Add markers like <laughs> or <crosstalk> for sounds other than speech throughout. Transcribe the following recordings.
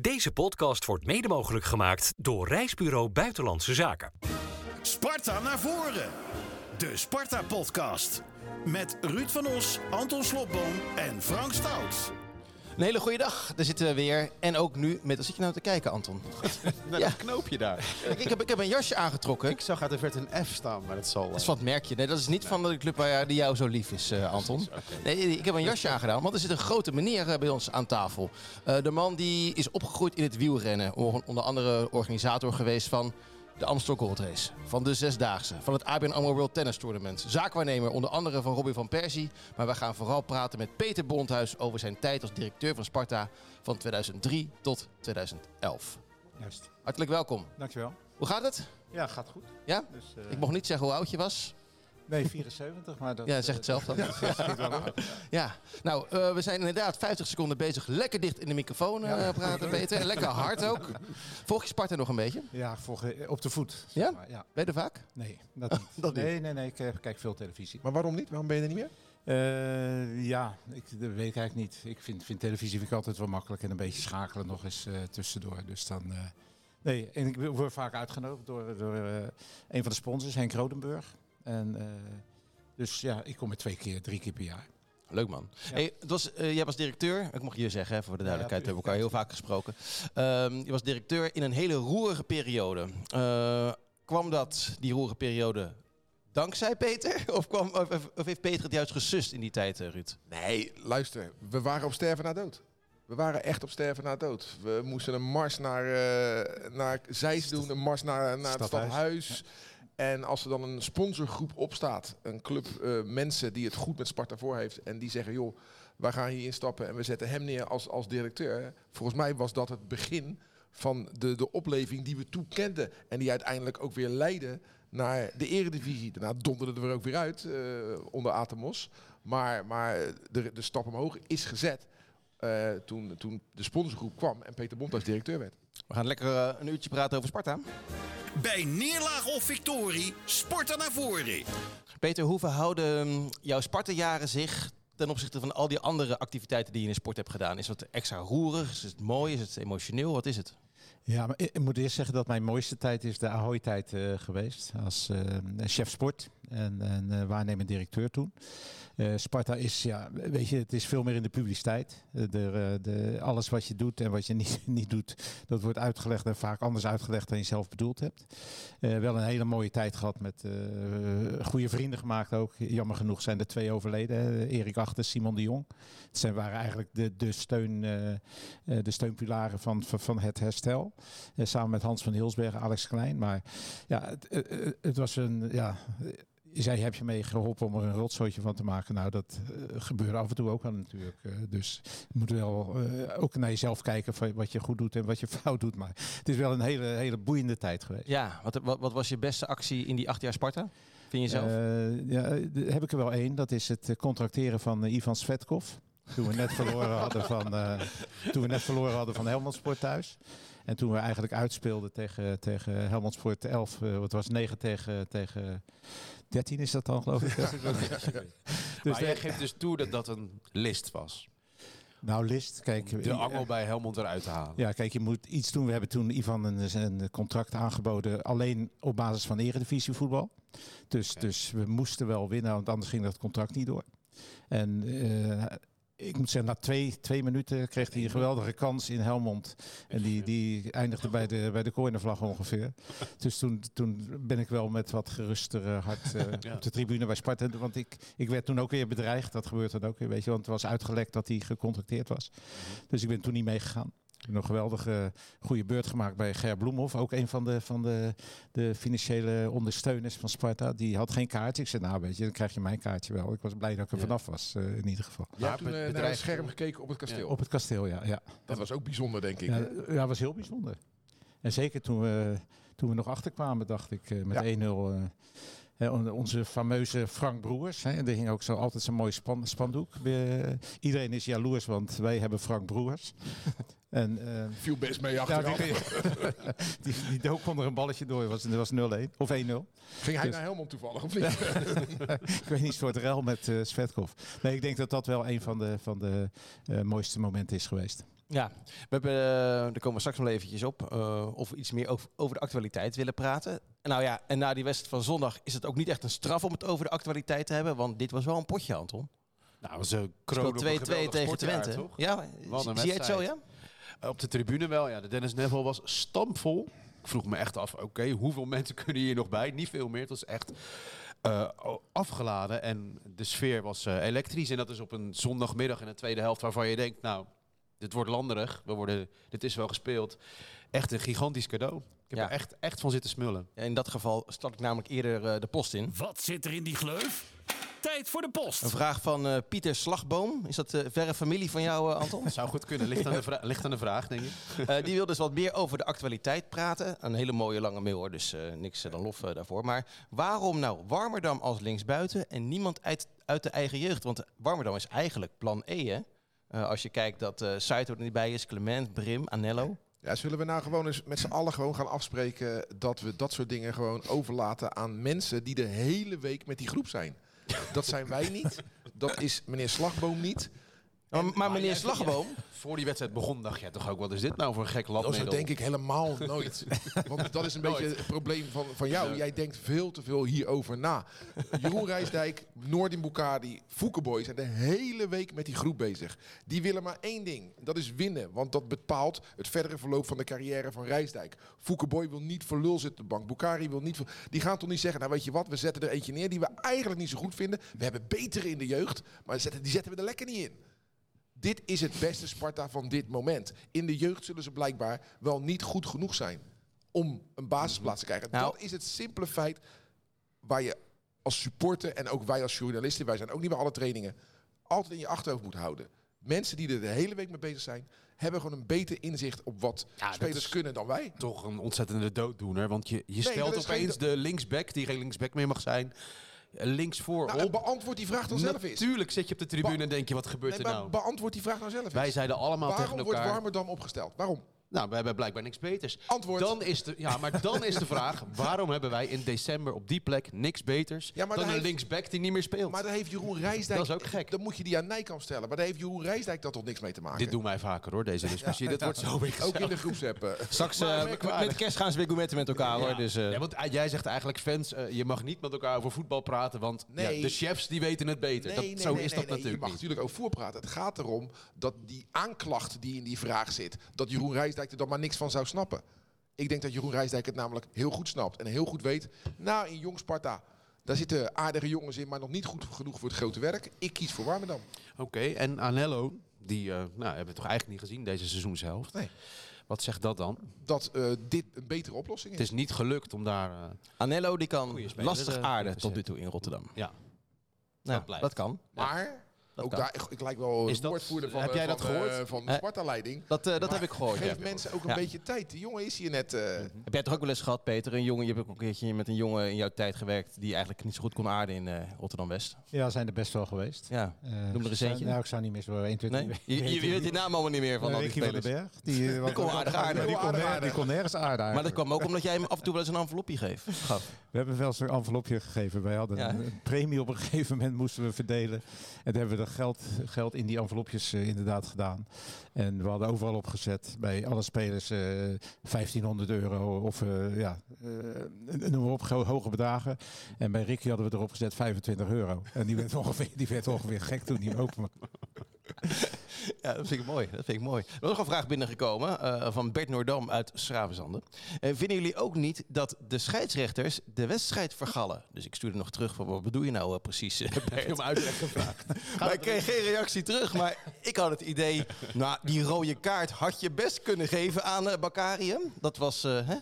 Deze podcast wordt mede mogelijk gemaakt door Reisbureau Buitenlandse Zaken. Sparta naar voren. De Sparta-podcast. Met Ruud van Os, Anton Slobboom en Frank Stout. Een hele goede dag. Daar zitten we weer. En ook nu met... Wat zit je nou te kijken, Anton? <laughs> Naar Ja. dat knoopje daar. ik, heb, ik heb een jasje aangetrokken. Ik zag uit de verte een F staan, maar dat zal... Dat is van het merkje. Nee, dat is niet van de club waar, die jou zo lief is, eh, Anton. Nee, ik heb een jasje <laughs> aangedaan, want er zit een grote meneer eh, bij ons aan tafel. Eh, de man die is opgegroeid in het wielrennen. O- Onder andere organisator geweest van de Amstel Gold Race. Van de Zesdaagse. Van het ABN AMRO World Tennis Tournament. Zaakwaarnemer onder andere van Robin van Persie. Maar we gaan vooral praten met Peter Bondhuis over zijn tijd als directeur van Sparta van 2003 tot 2011. Juist. Hartelijk welkom. Dankjewel. Hoe gaat het? Ja, gaat goed. Ja? Dus, eh, Ik mocht niet zeggen hoe oud je was. Nee, 74, maar dat... Ja, zeg het zelf dan. <laughs> Ja, nou, eh, we zijn inderdaad 50 seconden bezig. Lekker dicht in de microfoon eh, praten, Peter. En lekker hard ook. Volg je Sparta nog een beetje? Ja, volg, eh, op de voet. Ja? maar, ja. Ben je er vaak? Nee, dat niet. <laughs> Dat niet. Nee, nee, nee. Ik kijk veel televisie. Maar waarom niet? Waarom ben je er niet meer? Eh, ja, ik, dat weet ik eigenlijk niet. Ik vind, vind televisie vind ik altijd wel makkelijk en een beetje schakelen nog eens eh, tussendoor. Dus dan... eh, nee, en ik word vaak uitgenodigd door, door een van de sponsors, Henk Rodenburg. En, eh, dus ja, ik kom er twee keer, drie keer per jaar. Leuk man. Ja. Hey, het was, eh, jij was directeur, ik mag je zeggen hè, voor de duidelijkheid, we Ja, hebben elkaar heel vaak gesproken. Ehm, je was directeur in een hele roerige periode. Eh, kwam dat, die roerige periode, dankzij Peter? <laughs> Of, kwam, of, of heeft Peter het juist gesust in die tijd, eh, Ruud? Nee, luister. We waren op sterven na dood. We waren echt op sterven na dood. We moesten een mars naar, eh naar Zeist doen, een mars naar, naar het Stadhuis. stadhuis. En als er dan een sponsorgroep opstaat, een club eh, mensen die het goed met Sparta voor heeft en die zeggen, joh, wij gaan hier instappen en we zetten hem neer als, als directeur. Volgens mij was dat het begin van de, de opleving die we toen kenden en die uiteindelijk ook weer leidde naar de eredivisie. Daarna donderde er ook weer uit eh, onder Atemos. Maar, maar de, de stap omhoog is gezet eh, toen, toen de sponsorgroep kwam en Peter Bond als directeur werd. We gaan lekker eh, een uurtje praten over Sparta. Bij neerlaag of victorie, Sparta naar voren. Peter, hoe verhouden mm, jouw Sparta-jaren zich ten opzichte van al die andere activiteiten die je in de sport hebt gedaan? Is het extra roerig? Is het mooi? Is het emotioneel? Wat is het? Ja, maar ik moet eerst zeggen dat mijn mooiste tijd is de Ahoy-tijd eh, geweest. Als eh, chef sport en, en eh, waarnemend directeur toen. Eh, Sparta is, ja, weet je, het is veel meer in de publiciteit. Eh, de, eh, de, alles wat je doet en wat je <laughs> niet, niet doet, dat wordt uitgelegd en vaak anders uitgelegd dan je zelf bedoeld hebt. Wel een hele mooie tijd gehad met goede vrienden gemaakt ook. Jammer genoeg zijn er twee overleden. Erik Achter, Simon de Jong. Het zijn, waren eigenlijk de, de, steun, de steunpilaren van, van, het herstel. Samen met Hans van Hilsberg, Alex Klein. Maar ja, het, het was een. Ja, zei, heb je mee geholpen om er een rotzooitje van te maken? Nou, dat eh, gebeurde af en toe ook wel natuurlijk. Eh, dus je moet wel eh, ook naar jezelf kijken van wat je goed doet en wat je <laughs> fout doet. Maar het is wel een hele, hele boeiende tijd geweest. Ja, wat, wat, wat was je beste actie in die acht jaar Sparta? Vind je zelf? Ja, heb ik er wel één. Dat is het contracteren van Ivan Svetkov. Toen we net verloren <laughs> hadden van, toen we net verloren hadden van Helmond Sport thuis. En toen we eigenlijk uitspeelden tegen, tegen Helmond Sport 11. eh, wat was 9 tegen, tegen 13 is dat dan geloof ik. <laughs> <laughs> dus maar jij geeft dus toe dat dat een list was. nou List, kijk. De eh, angel bij Helmond eruit te halen. Ja, kijk, je moet iets doen. We hebben toen Ivan een, een contract aangeboden alleen op basis van eredivisievoetbal. Dus, dus we moesten wel winnen, want anders ging dat contract niet door. En eh, ik moet zeggen, na twee, twee minuten kreeg hij een geweldige kans in Helmond. En die, die eindigde bij de, bij de cornervlag ongeveer. Dus toen, toen ben ik wel met wat geruster eh, hart eh, op de tribune bij Sparta. Want ik, ik werd toen ook weer bedreigd. Dat gebeurt dan ook weer, weet je. Want het was uitgelekt dat hij gecontracteerd was. Dus ik ben toen niet meegegaan. Een geweldige goede beurt gemaakt bij Ger Bloemhoff. Ook een van de, van de, de financiële ondersteuners van Sparta. Die had geen kaartje. Ik zei, nou weet je, dan krijg je mijn kaartje wel. Ik was blij dat ik er vanaf was, eh, in ieder geval. Je hebt toen het eh, naar bedrijf- het scherm gekeken op het kasteel. Op het kasteel, ja. ja. Dat was ook bijzonder, denk ik. Ja, ja, was heel bijzonder. En zeker toen we, toen we nog achterkwamen, dacht ik, eh, met Ja. 1-0. Eh, onze fameuze Frank Broers. Hè, er hing ook zo altijd zo'n mooi span, spandoek. We- iedereen is jaloers, want wij hebben Frank Broers. <laughs> en, eh, Viel best mee ja, achteraf. die, <laughs> die, die dook onder een balletje door. Was, het was 0-1 of 1-0. Ging hij Dus- naar Helmond toevallig, of <laughs> niet? ik weet niet, een soort rel met eh Svetkov. Nee, ik denk dat dat wel een van de, van de eh, mooiste momenten is geweest. Ja, we hebben, eh, daar komen we straks nog eventjes op, eh, of we iets meer over, over de actualiteit willen praten. Nou ja, en na die wedstrijd van zondag is het ook niet echt een straf om het over de actualiteit te hebben, want dit was wel een potje, Anton. Nou, dat was een Speelt kroon op een 2-2 geweldig tegen Twente. toch? Ja, zie je het zo, ja? Op de tribune wel, ja. De Dennis Neville was stampvol. Ik vroeg me echt af, oké, hoeveel mensen <laughs> kunnen hier nog bij? Niet veel meer. Het was echt eh, afgeladen en de sfeer was eh, elektrisch. En dat is op een zondagmiddag in de tweede helft waarvan je denkt, nou, dit wordt landerig. We worden, dit is wel gespeeld. Echt een gigantisch cadeau. Ik heb Ja. er echt, echt van zitten smullen. In dat geval start ik namelijk eerder eh, de post in. Wat zit er in die gleuf? Tijd voor de post. Een vraag van eh, Pieter Slagboom. Is dat eh, verre familie van jou, Anton? <laughs> Zou goed kunnen. Ligt aan, de <laughs> vra- ligt aan de vraag, denk ik. <laughs> Eh, die wil dus wat meer over de actualiteit praten. Een hele mooie lange mail hoor, dus eh, niks dan lof daarvoor. Maar waarom nou Warmerdam als linksbuiten en niemand uit, uit de eigen jeugd? Want Warmerdam is eigenlijk plan E, hè? Eh, als je kijkt dat eh Saito er niet bij is, Clement, Brim, Anello. Ja, zullen we nou gewoon eens met z'n allen gewoon gaan afspreken dat we dat soort dingen gewoon overlaten aan mensen die de hele week met die groep zijn? Dat zijn wij niet. Dat is meneer Slagboom niet. Maar, maar meneer Slagboom, Voor die wedstrijd begon, dacht jij toch ook, wat is dit nou voor een gek Dat labmiddel? denk ik helemaal nooit. <laughs> Want dat is een beetje het probleem van, van jou. Jij denkt veel te veel hierover na. Jeroen Rijsdijk, Noordin Bukadi, Foukeboy zijn de hele week met die groep bezig. Die willen maar één ding. Dat is winnen. Want dat bepaalt het verdere verloop van de carrière van Rijsdijk. Foukeboy wil niet voor lul zitten op de bank. Bukari wil niet voor... Die gaan toch niet zeggen, nou weet je wat, we zetten er eentje neer die we eigenlijk niet zo goed vinden. We hebben betere in de jeugd, maar zetten, die zetten we er lekker niet in. Dit is het beste Sparta van dit moment. In de jeugd zullen ze blijkbaar wel niet goed genoeg zijn om een basisplaats te krijgen. Nou. dat is het simpele feit waar je als supporter en ook wij als journalisten, wij zijn ook niet bij alle trainingen, altijd in je achterhoofd moet houden. Mensen die er de hele week mee bezig zijn, hebben gewoon een beter inzicht op wat spelers kunnen dan wij. toch een ontzettende dooddoener. Want je, je stelt opeens de linksback, die geen linksback meer mag zijn, links voor Nou, op. beantwoord die vraag dan zelf eens. Natuurlijk zit je op de tribune en denk je, wat gebeurt Nee, er nou? beantwoord die vraag nou zelf eens. Wij zeiden allemaal Waarom tegen wordt elkaar... Warmerdam opgesteld? Waarom? Nou, we hebben blijkbaar niks beters. Antwoord. Dan is de, ja, maar dan is de vraag, <laughs> waarom hebben wij in december op die plek niks beters Ja, maar dan een heeft- linksback die niet meer speelt? Maar daar heeft Jeroen Rijsdijk... Dat is ook gek. Dan moet je die aan Nijkamp stellen. Maar daar heeft Jeroen Rijsdijk dat toch niks mee te maken? Dit doen wij vaker hoor, deze discussie. Dit wordt zo weer Ook in de groepsapp. eh. straks eh, met kerst gaan ze weer gourmetten met elkaar hoor. Dus, eh, Ja, want jij zegt eigenlijk, fans, je mag niet met elkaar over voetbal praten, want Nee. ja, de chefs die weten het beter. dat, zo is dat Je natuurlijk mag niet. natuurlijk ook voorpraten. Het gaat erom dat die aanklacht die in die vraag zit, dat Jeroen Rijsdijk er dan maar niks van zou snappen. Ik denk dat Jeroen Rijsdijk het namelijk heel goed snapt en heel goed weet. Nou, in Jong Sparta, daar zitten aardige jongens in, maar nog niet goed genoeg voor het grote werk. Ik kies voor Warmerdam. Oké, en Anello, die eh, nou, hebben we toch eigenlijk niet gezien deze seizoenshelft. Nee. Wat zegt dat dan? Dat eh, dit een betere oplossing is. Het is niet gelukt om daar... eh, Anello die kan lastig aarden tot nu toe in Rotterdam. ja. Nou, blijft. dat kan. Maar, ook kan. daar, ik, ik lijk wel Is een dat- woordvoerder van, heb eh, jij van, dat gehoord? eh, van de Sparta-leiding. Dat, eh, dat heb ik gehoord. Geef ja. mensen ook een Ja. beetje tijd. Die jongen is hier net... eh, Heb jij toch ook wel eens gehad, Peter? Een jongen, je hebt ook een keertje met een jongen in jouw tijd gewerkt die eigenlijk niet zo goed kon aarden in eh, Rotterdam-West. Ja, zijn er best wel geweest. Ja. Noem er eens zou- eentje. Nou, ik zou niet meer zo 1, 2, Nee? 3. <laughs> Je, je, je weet die naam allemaal niet meer van al die van spelers. Berg. Die, <laughs> wat- kon aardig aarden. Die kon, die kon nergens aarden Maar dat kwam ook omdat jij hem af en toe wel eens een envelopje geeft. <laughs> gaf. We hebben wel zo'n envelopje gegeven. Wij hadden een, een premie op een gegeven moment moesten we verdelen. En hebben we dat geld, geld in die envelopjes eh, inderdaad gedaan. En we hadden overal opgezet bij alle spelers eh 1500 euro of eh, ja, eh, noem maar op, ho- hoge bedragen. En bij Ricky hadden we erop gezet 25 euro. En die werd <laughs> ongeveer, die werd ongeveer gek toen hij hem <laughs> Ja, dat vind ik mooi. Dat vind ik mooi. Er was nog een vraag binnengekomen eh, van Bert Noordam uit Schravenzande. Eh, vinden jullie ook niet dat de scheidsrechters de wedstrijd vergallen? Dus ik stuurde nog terug van wat bedoel je nou eh, precies, <laughs> <laughs> Heb je om uitleg gevraagd? Maar ik kreeg geen reactie terug. Maar ik had het idee, nou, die rode kaart had je best kunnen geven aan Bakarium. Dat was, hè?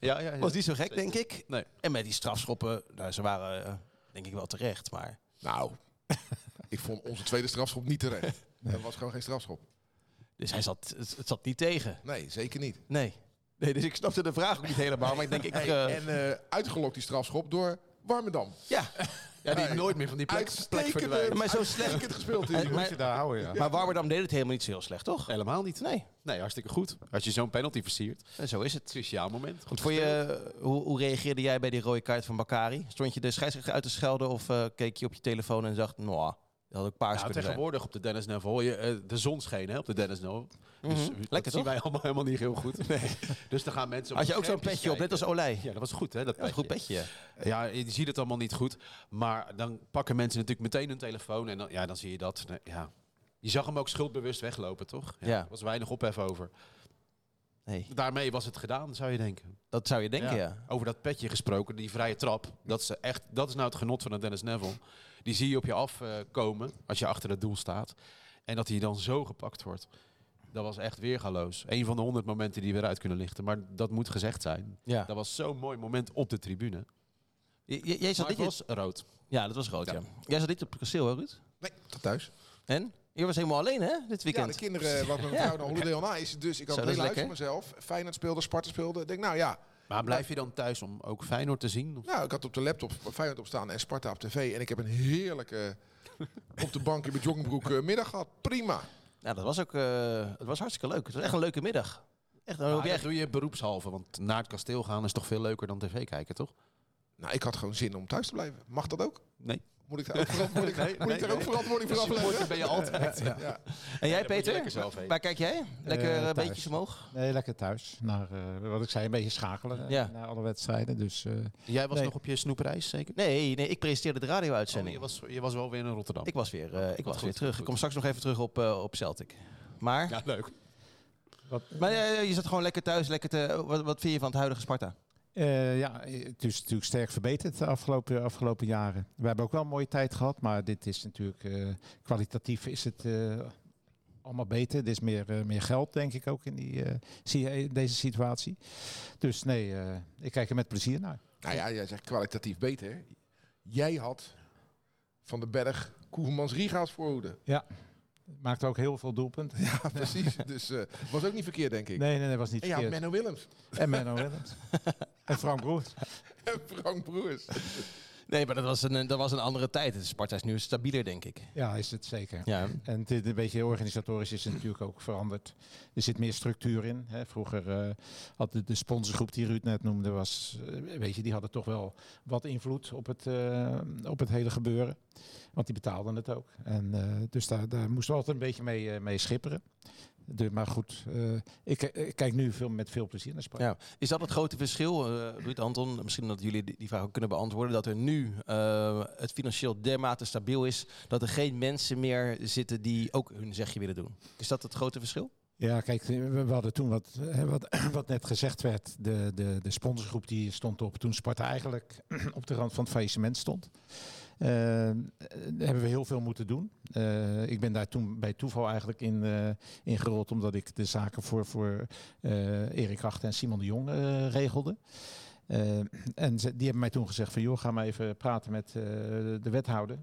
Ja, ja, ja. was niet zo gek, denk ik. Nee. En met die strafschoppen, nou, ze waren denk ik wel terecht. Maar Nou, ik vond onze tweede strafschop niet terecht. Dat was gewoon geen strafschop. dus hij zat, het, zat niet tegen. Nee, zeker niet. Nee. nee. Dus ik snapte de vraag ook niet helemaal. Maar ik denk, ik... Hey, eh, en eh, uitgelokt die strafschop door Warmerdam. ja, Ja, die nooit meer van die plek, plek verdwijnt. maar zo slecht. gespeeld. Eh, je daar houden, ja. Maar Warmerdam deed het helemaal niet zo heel slecht, toch? Helemaal niet. Nee, Nee, hartstikke goed. Als je zo'n penalty versiert. en zo is het. Cruciaal moment. Goed, voor je, hoe, hoe reageerde jij bij die rode kaart van Bakari? Stond je de scheidsrechter uit te schelden of eh, keek je op je telefoon en dacht, nou, Dat had ook paars zijn. tegenwoordig op de Dennis Neville, je, eh, de zon scheen hè, op de Dennis Neville. Dus Mhm. dat Lekker zien toch? wij allemaal helemaal niet heel goed. <laughs> Nee. Dus dan gaan mensen Had je de ook zo'n petje op, net als. Olij? Ja, dat was goed hè, dat Ja, goed petje. ja. Je ziet het allemaal niet goed. Maar dan pakken mensen natuurlijk meteen hun telefoon en dan, ja, dan zie je dat. Nee, Ja. Je zag hem ook schuldbewust weglopen, toch? Ja. Er was weinig ophef over. Nee, Daarmee was het gedaan, zou je denken. dat zou je denken, ja. Over dat petje gesproken, die vrije trap. Dat is, echt, dat is nou het genot van een Dennis Neville. Die zie je op je afkomen als je achter het doel staat. En dat hij dan zo gepakt wordt. Dat was echt weergaloos. Een van de honderd momenten die we eruit kunnen lichten. Maar dat moet gezegd zijn. ja. Dat was zo'n mooi moment op de tribune. J- jij zat Maar dit was rood. Ja, dat was rood, ja. Ja. Jij zat dit op het kasteel, hè, Ruud? Nee, tot thuis. En? Je was helemaal alleen, hè, dit Ja, weekend? de kinderen, wat <laughs> mijn Ja. vrouw naar Holiday on Ice. Dus ik had Zo, een dat is hele huis voor lekker. mezelf. Feyenoord speelde, Sparta speelde. Ik denk, nou ja. Maar blijf je dan thuis om ook Feyenoord te zien? Of- Nou, ik had op de laptop Feyenoord op staan en Sparta op tv. En ik heb een heerlijke <laughs> op de bank in mijn joggingbroek eh, middag gehad. Prima. Nou, dat was ook eh, het was hartstikke leuk. Het was echt een leuke middag. Echt, dan je echt... doe je beroepshalve, want naar het kasteel gaan is toch veel leuker dan tv kijken, toch? Nou, ik had gewoon zin om thuis te blijven. Mag dat ook? Nee. Moet ik daar <laughs> ook, verantwoording, Nee, moet ik nee, daar ook nee. verantwoording voor afleggen? ben je altijd. Ja. En jij, Peter? lekker zelf heen. Waar kijk jij? Lekker Eh, eh, thuis. beetjes omhoog? Nee, lekker thuis. Naar, eh, wat ik zei, een beetje schakelen eh, Ja. naar alle wedstrijden. Dus eh, Jij was Nee. nog op je snoepreis, zeker? Nee, nee, ik presenteerde de Oh, radio-uitzending. je, was, je was wel weer in Rotterdam. Ik was weer, eh, ik was goed, weer terug. goed. Ik kom straks nog even terug op, eh, op Celtic. Maar, Ja, leuk. wat, maar eh, je zat gewoon lekker thuis. Lekker te, wat, wat vind je van het huidige Sparta? Eh, ja, het is natuurlijk sterk verbeterd de afgelopen, afgelopen jaren. We hebben ook wel een mooie tijd gehad, maar dit is natuurlijk eh, kwalitatief is het eh, allemaal beter. Er is meer, eh, meer geld, denk ik, ook in, die, eh, deze situatie. Dus nee, eh, ik kijk er met plezier naar. Nou ja, jij zegt kwalitatief beter. Jij had Van den Berg Koevermans Riga's voorhoede. Maakt ook heel veel doelpunten. Ja, <laughs> precies. Dus eh was ook niet verkeerd, denk ik. Nee, nee, nee, was niet En verkeerd. Menno Willems En Menno Willems. <laughs> en Frank Broers. en Frank Broers. Nee, maar dat was een, dat was een andere tijd. Sparta is nu stabieler, denk ik. Ja, is het zeker. Ja, En het, een beetje organisatorisch is het natuurlijk ook veranderd. Er zit meer structuur in. Hè. Vroeger eh, had de, de sponsorgroep die Ruud net noemde, was, eh, weet je, die hadden toch wel wat invloed op het, eh, op het hele gebeuren. Want die betaalden het ook. En, dus daar, daar moesten we altijd een beetje mee, mee schipperen. De, maar goed, eh, ik, ik kijk nu veel, met veel plezier naar Sparta. Ja. Is dat het grote verschil, eh Ruud Anton? Misschien dat jullie die die vraag ook kunnen beantwoorden. Dat er nu eh, het financieel dermate stabiel is dat er geen mensen meer zitten die ook hun zegje willen doen. Is dat het grote verschil? Ja, kijk, we hadden toen wat, wat, <clears throat> wat net gezegd werd. De, de, de sponsorgroep die stond op toen Sparta eigenlijk <clears throat> op de rand van het faillissement stond. Eh, hebben we heel veel moeten doen. Eh, ik ben daar toen bij toeval eigenlijk in, eh ingerold, omdat ik de zaken voor, voor Erik Acht en Simon de Jong regelde. En die hebben mij toen gezegd van joh, ga maar even praten met de wethouder.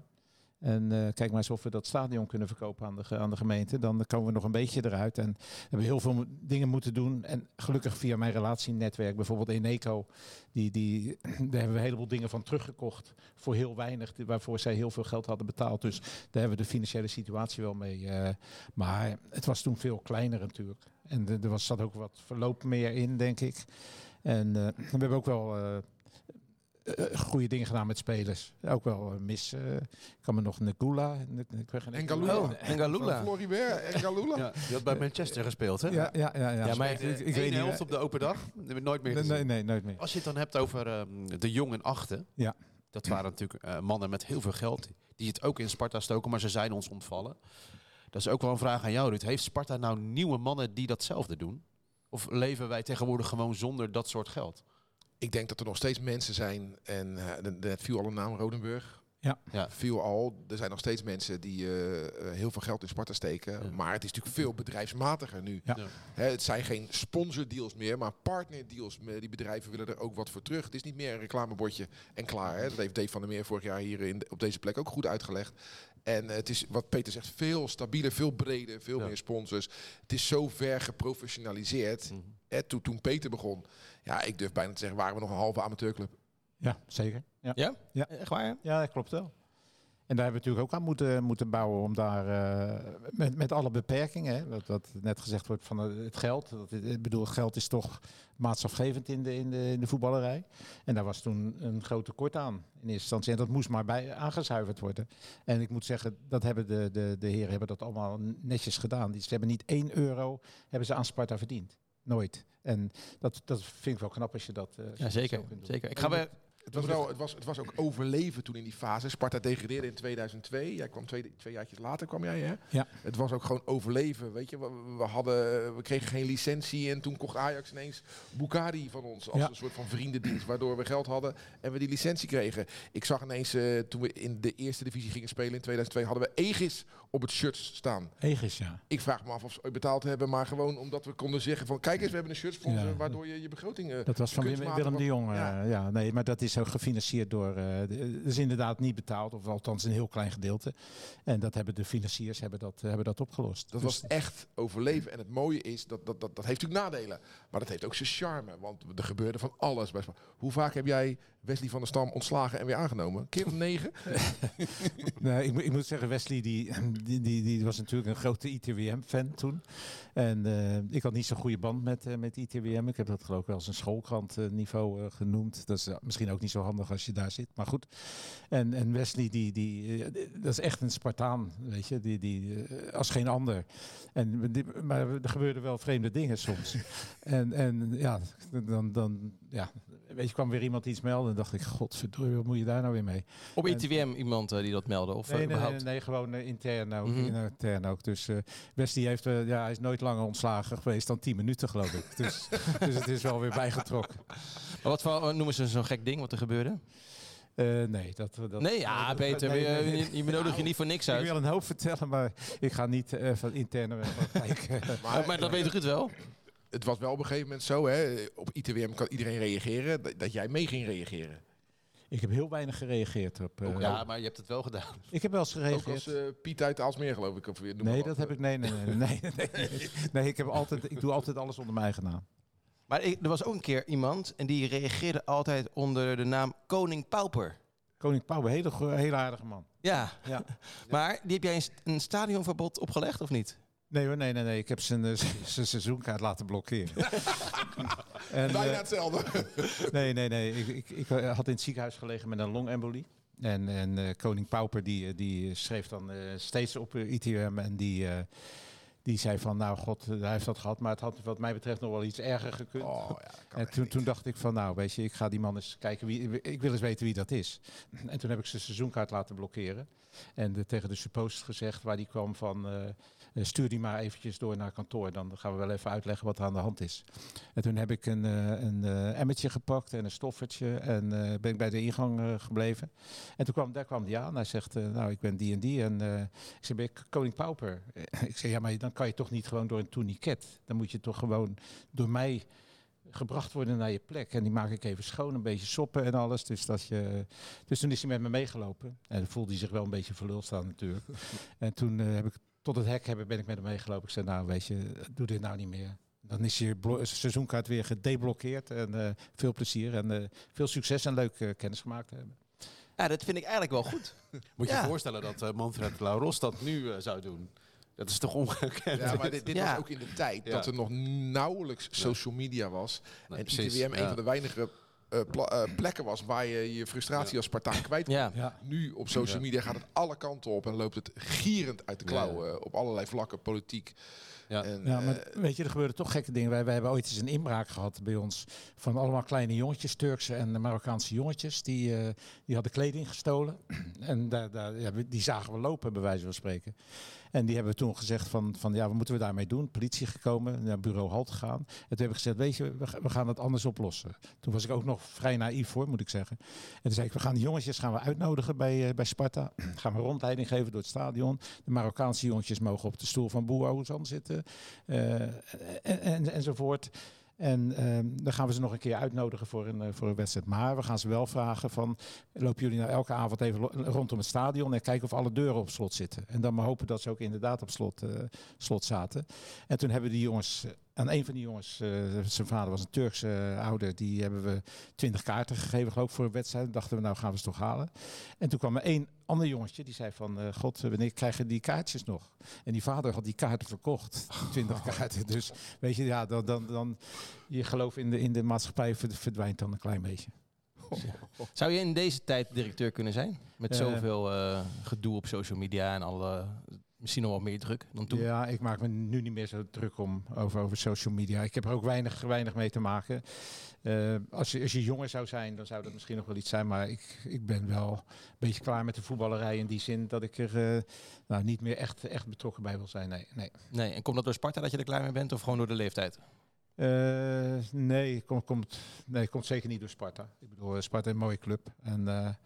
En eh, kijk maar eens of we dat stadion kunnen verkopen aan de, aan de gemeente. Dan komen we nog een beetje eruit. En we hebben heel veel dingen moeten doen. En gelukkig via mijn relatienetwerk, bijvoorbeeld Eneco, die, die, <clears throat> daar hebben we een heleboel dingen van teruggekocht. Voor heel weinig, waarvoor zij heel veel geld hadden betaald. Dus daar hebben we de financiële situatie wel mee. eh, maar het was toen veel kleiner natuurlijk. En er zat ook wat verloop meer in, denk ik. En eh, we hebben ook wel goede dingen gedaan met spelers. Ook wel eh, mis. eh, ik kan me nog weet geen En Galula. Oh, en Galula. Van Floribert en Galula. Ja, die had bij Manchester gespeeld, hè? Ja, ja, ja. ja. Ja, maar ik, weet niet. helft op de open dag. Nooit meer Nee, nee, nee, nooit meer. Als je het dan hebt over ehm, de jong en achten. Ja. Dat waren natuurlijk eh, mannen met heel veel geld. Die het ook in Sparta stoken, maar ze zijn ons ontvallen. Dat is ook wel een vraag aan jou, Ruud. Heeft Sparta nou nieuwe mannen die datzelfde doen? Of leven wij tegenwoordig gewoon zonder dat soort geld? Ik denk dat er nog steeds mensen zijn, en eh, de- net viel al een naam, Rodenburg. Ja. Ja. Viel al. Er zijn nog steeds mensen die eh, eh, heel veel geld in Sparta steken. Ja. Maar het is natuurlijk veel bedrijfsmatiger nu. Ja. Ja. Hè, het zijn geen sponsordeals meer, maar partnerdeals. Die bedrijven willen er ook wat voor terug. Het is niet meer een reclamebordje en klaar. Hè. Dat heeft Dave van der Meer vorig jaar hier in, de- op deze plek ook goed uitgelegd. En eh, het is, wat Peter zegt, veel stabieler, veel breder, veel Ja. meer sponsors. Het is zo ver geprofessionaliseerd. Mhm. Hè, toen, toen Peter begon, ja, ik durf bijna te zeggen, waren we nog een halve amateurclub. Ja, zeker. Ja, Ja? Ja. Echt waar? ja dat klopt wel. En daar hebben we natuurlijk ook aan moeten, moeten bouwen om daar eh, met, met alle beperkingen, hè, wat, wat net gezegd wordt van eh, het geld. Dat, ik bedoel, geld is toch maatschappelijk in de, in, de, in de voetballerij. En daar was toen een groot tekort aan in eerste instantie. En dat moest maar bij aangezuiverd worden. En ik moet zeggen, dat hebben de, de, de heren hebben dat allemaal netjes gedaan. Die, ze hebben niet één euro hebben ze aan Sparta verdiend. Nooit. En dat, dat vind ik wel knap als je dat. eh, Ja, zo zeker. kunt doen. zeker. Ik ga bij, Het was, wel, het, was, het was ook overleven toen in die fase. Sparta degradeerde in 2002. Jij kwam twee, twee jaartjes later, kwam jij hè? Ja. Het was ook gewoon overleven, weet je. We, we hadden, we kregen geen licentie en toen kocht Ajax ineens Bukari van ons. Als Ja. een soort van vriendendienst, waardoor we geld hadden en we die licentie kregen. Ik zag ineens, eh, toen we in de eerste divisie gingen spelen in 2002, hadden we Egis op het shirt staan. Egis, ja. Ik vraag me af of ze ooit betaald hebben, maar gewoon omdat we konden zeggen van... Kijk eens, we hebben een shirtsponsor, Ja. waardoor je je begroting... eh, Dat was van Willem de Jong. eh, Ja. ja. nee, maar dat is ook gefinancierd door. dat is inderdaad niet betaald, of althans een heel klein gedeelte. En dat hebben de financiers hebben dat, hebben dat opgelost. Dat Dus- was echt overleven. En het mooie is, dat, dat, dat, dat heeft natuurlijk nadelen. Maar dat heeft ook zijn charme. Want er gebeurde van alles. Hoe vaak heb jij Wesley van der Stam ontslagen en weer aangenomen? Keer of negen? <laughs> Nee, ik, moet- ik moet zeggen, Wesley die, die, die, die was natuurlijk een grote ITWM-fan toen. En eh, ik had niet zo'n goede band met, eh, met ITWM. Ik heb dat geloof ik wel als een schoolkrant-niveau eh, genoemd. Dat is misschien ook niet zo handig als je daar zit, maar goed. En, en Wesley, die, die, dat is echt een Spartaan, weet je, die, die, als geen ander. En, die- maar er gebeurden wel vreemde dingen soms. <laughs> en, en ja, dan, dan ja, weet je, kwam weer iemand iets melden dacht ik, godverdorie, wat moet je daar nou weer mee? op ITWM iemand eh, die dat meldde? Of Nee, eh, nee, nee, nee, gewoon eh, intern ook. Mhm. intern ook. Dus eh Wesley heeft, ja, hij is nooit langer ontslagen geweest dan 10 minuten, geloof ik. <laughs> Dus, dus het is wel weer bijgetrokken. Maar wat voor, noemen ze zo'n gek ding wat er gebeurde? Nee, dat, dat... nee, ja, dat- Peter, nee, je, nee, nee. je, je benodigt je niet voor niks Ik uit. wil een hoop vertellen, maar ik ga niet van interne praktijk. eh, <laughs> Maar, maar dat weet Ruud wel. Het was wel op een gegeven moment zo, hè, op ITWM kan iedereen reageren, dat, dat jij mee ging reageren. ik heb heel weinig gereageerd op... eh, Ja, maar je hebt het wel gedaan. Ik heb wel eens Ook gereageerd. als eh, Piet uit Aalsmeer, geloof ik. Of, noem maar nee, dat heb ik... Nee, nee, nee. Nee, nee, nee, nee, ik, heb altijd, ik doe altijd alles onder mijn eigen naam. Maar ik, er was ook een keer iemand en die reageerde altijd onder de naam Koning Pauper. Koning Pauw, een hele, hele aardige man. Ja, Ja. <laughs> maar die heb jij een stadionverbod opgelegd of niet? Nee hoor, nee, nee, nee. Ik heb zijn, eh, <laughs> zijn seizoenkaart laten blokkeren. <laughs> en, Bijna eh, hetzelfde. <laughs> nee, nee, nee. Ik, ik, ik eh, had in het ziekenhuis gelegen met een longembolie. En, en koning Pauper die, die schreef dan steeds op ITM en die, die zei van, nou god, hij heeft dat gehad, maar het had wat mij betreft nog wel iets erger gekund. Oh, ja, En toen, toen dacht ik van, nou weet je, ik ga die man eens kijken, wie, ik wil eens weten wie dat is. En toen heb ik zijn seizoenkaart laten blokkeren. En de, tegen de suppost gezegd waar die kwam van, stuur die maar eventjes door naar kantoor. Dan gaan we wel even uitleggen wat er aan de hand is. En toen heb ik een, eh, een eh, emmertje gepakt en een stoffertje en eh, ben ik bij de ingang eh, gebleven. En toen kwam, daar kwam die aan. Hij zegt, eh, nou ik ben die en die. En eh, ik zeg, ben ik koning Pauper? <laughs> ik zeg, ja maar dan kan je toch niet gewoon door een tourniquet. Dan moet je toch gewoon door mij gebracht worden naar je plek. En die maak ik even schoon, een beetje soppen en alles. Dus, dat je, dus toen is hij met me meegelopen. En voelde hij zich wel een beetje verluld staan natuurlijk. <laughs> en toen eh, heb ik tot het hek hebben, ben ik met hem meegelopen. Ik zei, nou weet je, doe dit nou niet meer. Dan is je blo- seizoenkaart weer gedeblokkeerd. En eh, veel plezier en eh, veel succes en leuk eh, kennis gemaakt hebben. Ja, dat vind ik eigenlijk wel goed. <laughs> Moet je Ja. je voorstellen dat eh, Manfred Lauros dat nu eh, zou doen. Dat is toch ongekend? Ja, maar dit, dit Ja. was ook in de tijd Ja. dat er nog nauwelijks social media was. Nee, en precies, ITWM een van de weinige eh, eh, plekken was waar je je frustratie Ja. als Spartaan kwijt kon. Ja. Ja. Nu op social media gaat het alle kanten op en loopt het gierend uit de klauwen eh, op allerlei vlakken, politiek. Ja. En, Ja, maar eh, weet je, er gebeurden toch gekke dingen. Wij, wij hebben ooit eens een inbraak gehad bij ons van allemaal kleine jongetjes, Turkse en Marokkaanse jongetjes. Die, eh, die hadden kleding gestolen. <clears throat> en daar, daar, ja, die zagen we lopen, bij wijze van spreken. En die hebben toen gezegd van, van ja, wat moeten we daarmee doen? Politie gekomen, naar bureau Halt gegaan. En toen heb ik gezegd, weet je, we, ga- we gaan het anders oplossen. Toen was ik ook nog vrij naïef voor, moet ik zeggen. En toen zei ik, we gaan die jongetjes gaan we uitnodigen bij, eh, bij Sparta. <clears throat> gaan we rondleiding geven door het stadion. De Marokkaanse jongetjes mogen op de stoel van Boer zitten. eh, en, en, enzovoort. En ehm, dan gaan we ze nog een keer uitnodigen voor een, eh, voor een wedstrijd. Maar we gaan ze wel vragen van... lopen jullie nou elke avond even rondom het stadion... en kijken of alle deuren op slot zitten. En dan maar hopen dat ze ook inderdaad op slot, eh, slot zaten. En toen hebben die jongens aan een van die jongens, eh, zijn vader was een Turkse eh, ouder, die hebben we 20 kaarten gegeven geloof ik voor een wedstrijd. dachten we, nou gaan we ze toch halen. En toen kwam er één ander jongetje, die zei van, eh, god, wanneer krijgen die kaartjes nog? En die vader had die kaarten verkocht, 20 kaarten. Dus weet je, ja, dan, dan, dan je geloof in de, in de maatschappij verd- verdwijnt dan een klein beetje. <laughs> Zou je in deze tijd directeur kunnen zijn? Met Eh. zoveel eh, gedoe op social media en alle, misschien nog wel meer druk dan toen? Ja, ik maak me nu niet meer zo druk om over, over social media. Ik heb er ook weinig, weinig mee te maken. Eh, als, je, als je jonger zou zijn, dan zou dat misschien nog wel iets zijn. Maar ik, ik ben wel een beetje klaar met de voetballerij in die zin dat ik er eh, nou, niet meer echt, echt betrokken bij wil zijn. Nee, nee. Nee, en komt dat door Sparta dat je er klaar mee bent of gewoon door de leeftijd? Eh, nee, komt, komt, nee, komt zeker niet door Sparta. Ik bedoel, Sparta is een mooie club. En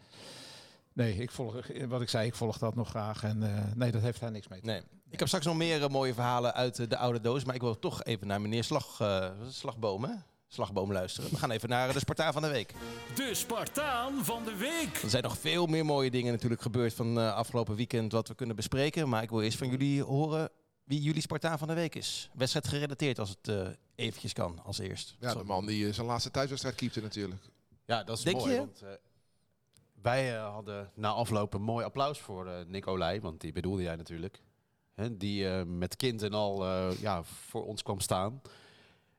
nee, ik volg, wat ik zei, ik volg dat nog graag. En eh, nee, dat heeft daar niks mee te Nee. Ik heb straks nog meer eh, mooie verhalen uit eh, de oude doos, maar ik wil toch even naar meneer Slag, eh, Slagboom, hè? Slagboom luisteren. We gaan even naar de Spartaan van de Week. De Spartaan van de week. Er zijn nog veel meer mooie dingen natuurlijk gebeurd van eh, afgelopen weekend wat we kunnen bespreken. Maar ik wil eerst van jullie horen wie jullie Spartaan van de Week is. Wedstrijd gerelateerd als het eh, eventjes kan als eerst. Ja, de man die zijn laatste thuiswedstrijd keepte natuurlijk. Ja, dat is Denk mooi. je? Want, eh, wij eh, hadden na afloop een mooi applaus voor eh Nick want die bedoelde jij natuurlijk. Hè, die eh, met kind en al ja, voor ons kwam staan.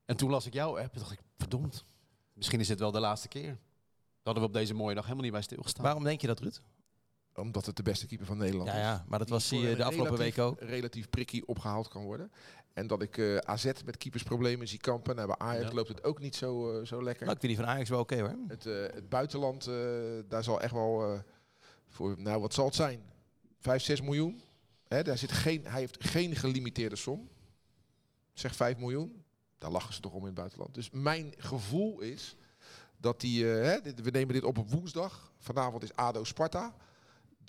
En toen las ik jouw app en dacht ik, verdomd, misschien is dit wel de laatste keer. Daar hadden we op deze mooie dag helemaal niet bij stilgestaan. Waarom denk je dat, Ruud? Omdat het de beste keeper van Nederland Ja, is. ja, maar dat was hij eh, de afgelopen relatief- week ook. relatief prikkie opgehaald kan worden. En dat ik eh, AZ met keepersproblemen zie kampen. Nou, bij Ajax Ja. loopt het ook niet zo, eh, zo lekker. Nou, ik vind die van Ajax wel oké hoor. Het, eh, het buitenland, daar zal echt wel voor, nou wat zal het zijn? 5, 6 miljoen? Hè, daar zit geen, hij heeft geen gelimiteerde som. Zeg 5 miljoen. Daar lachen ze toch om in het buitenland. Dus mijn gevoel is dat die, hè, dit- we nemen dit op op woensdag. Vanavond is ADO Sparta.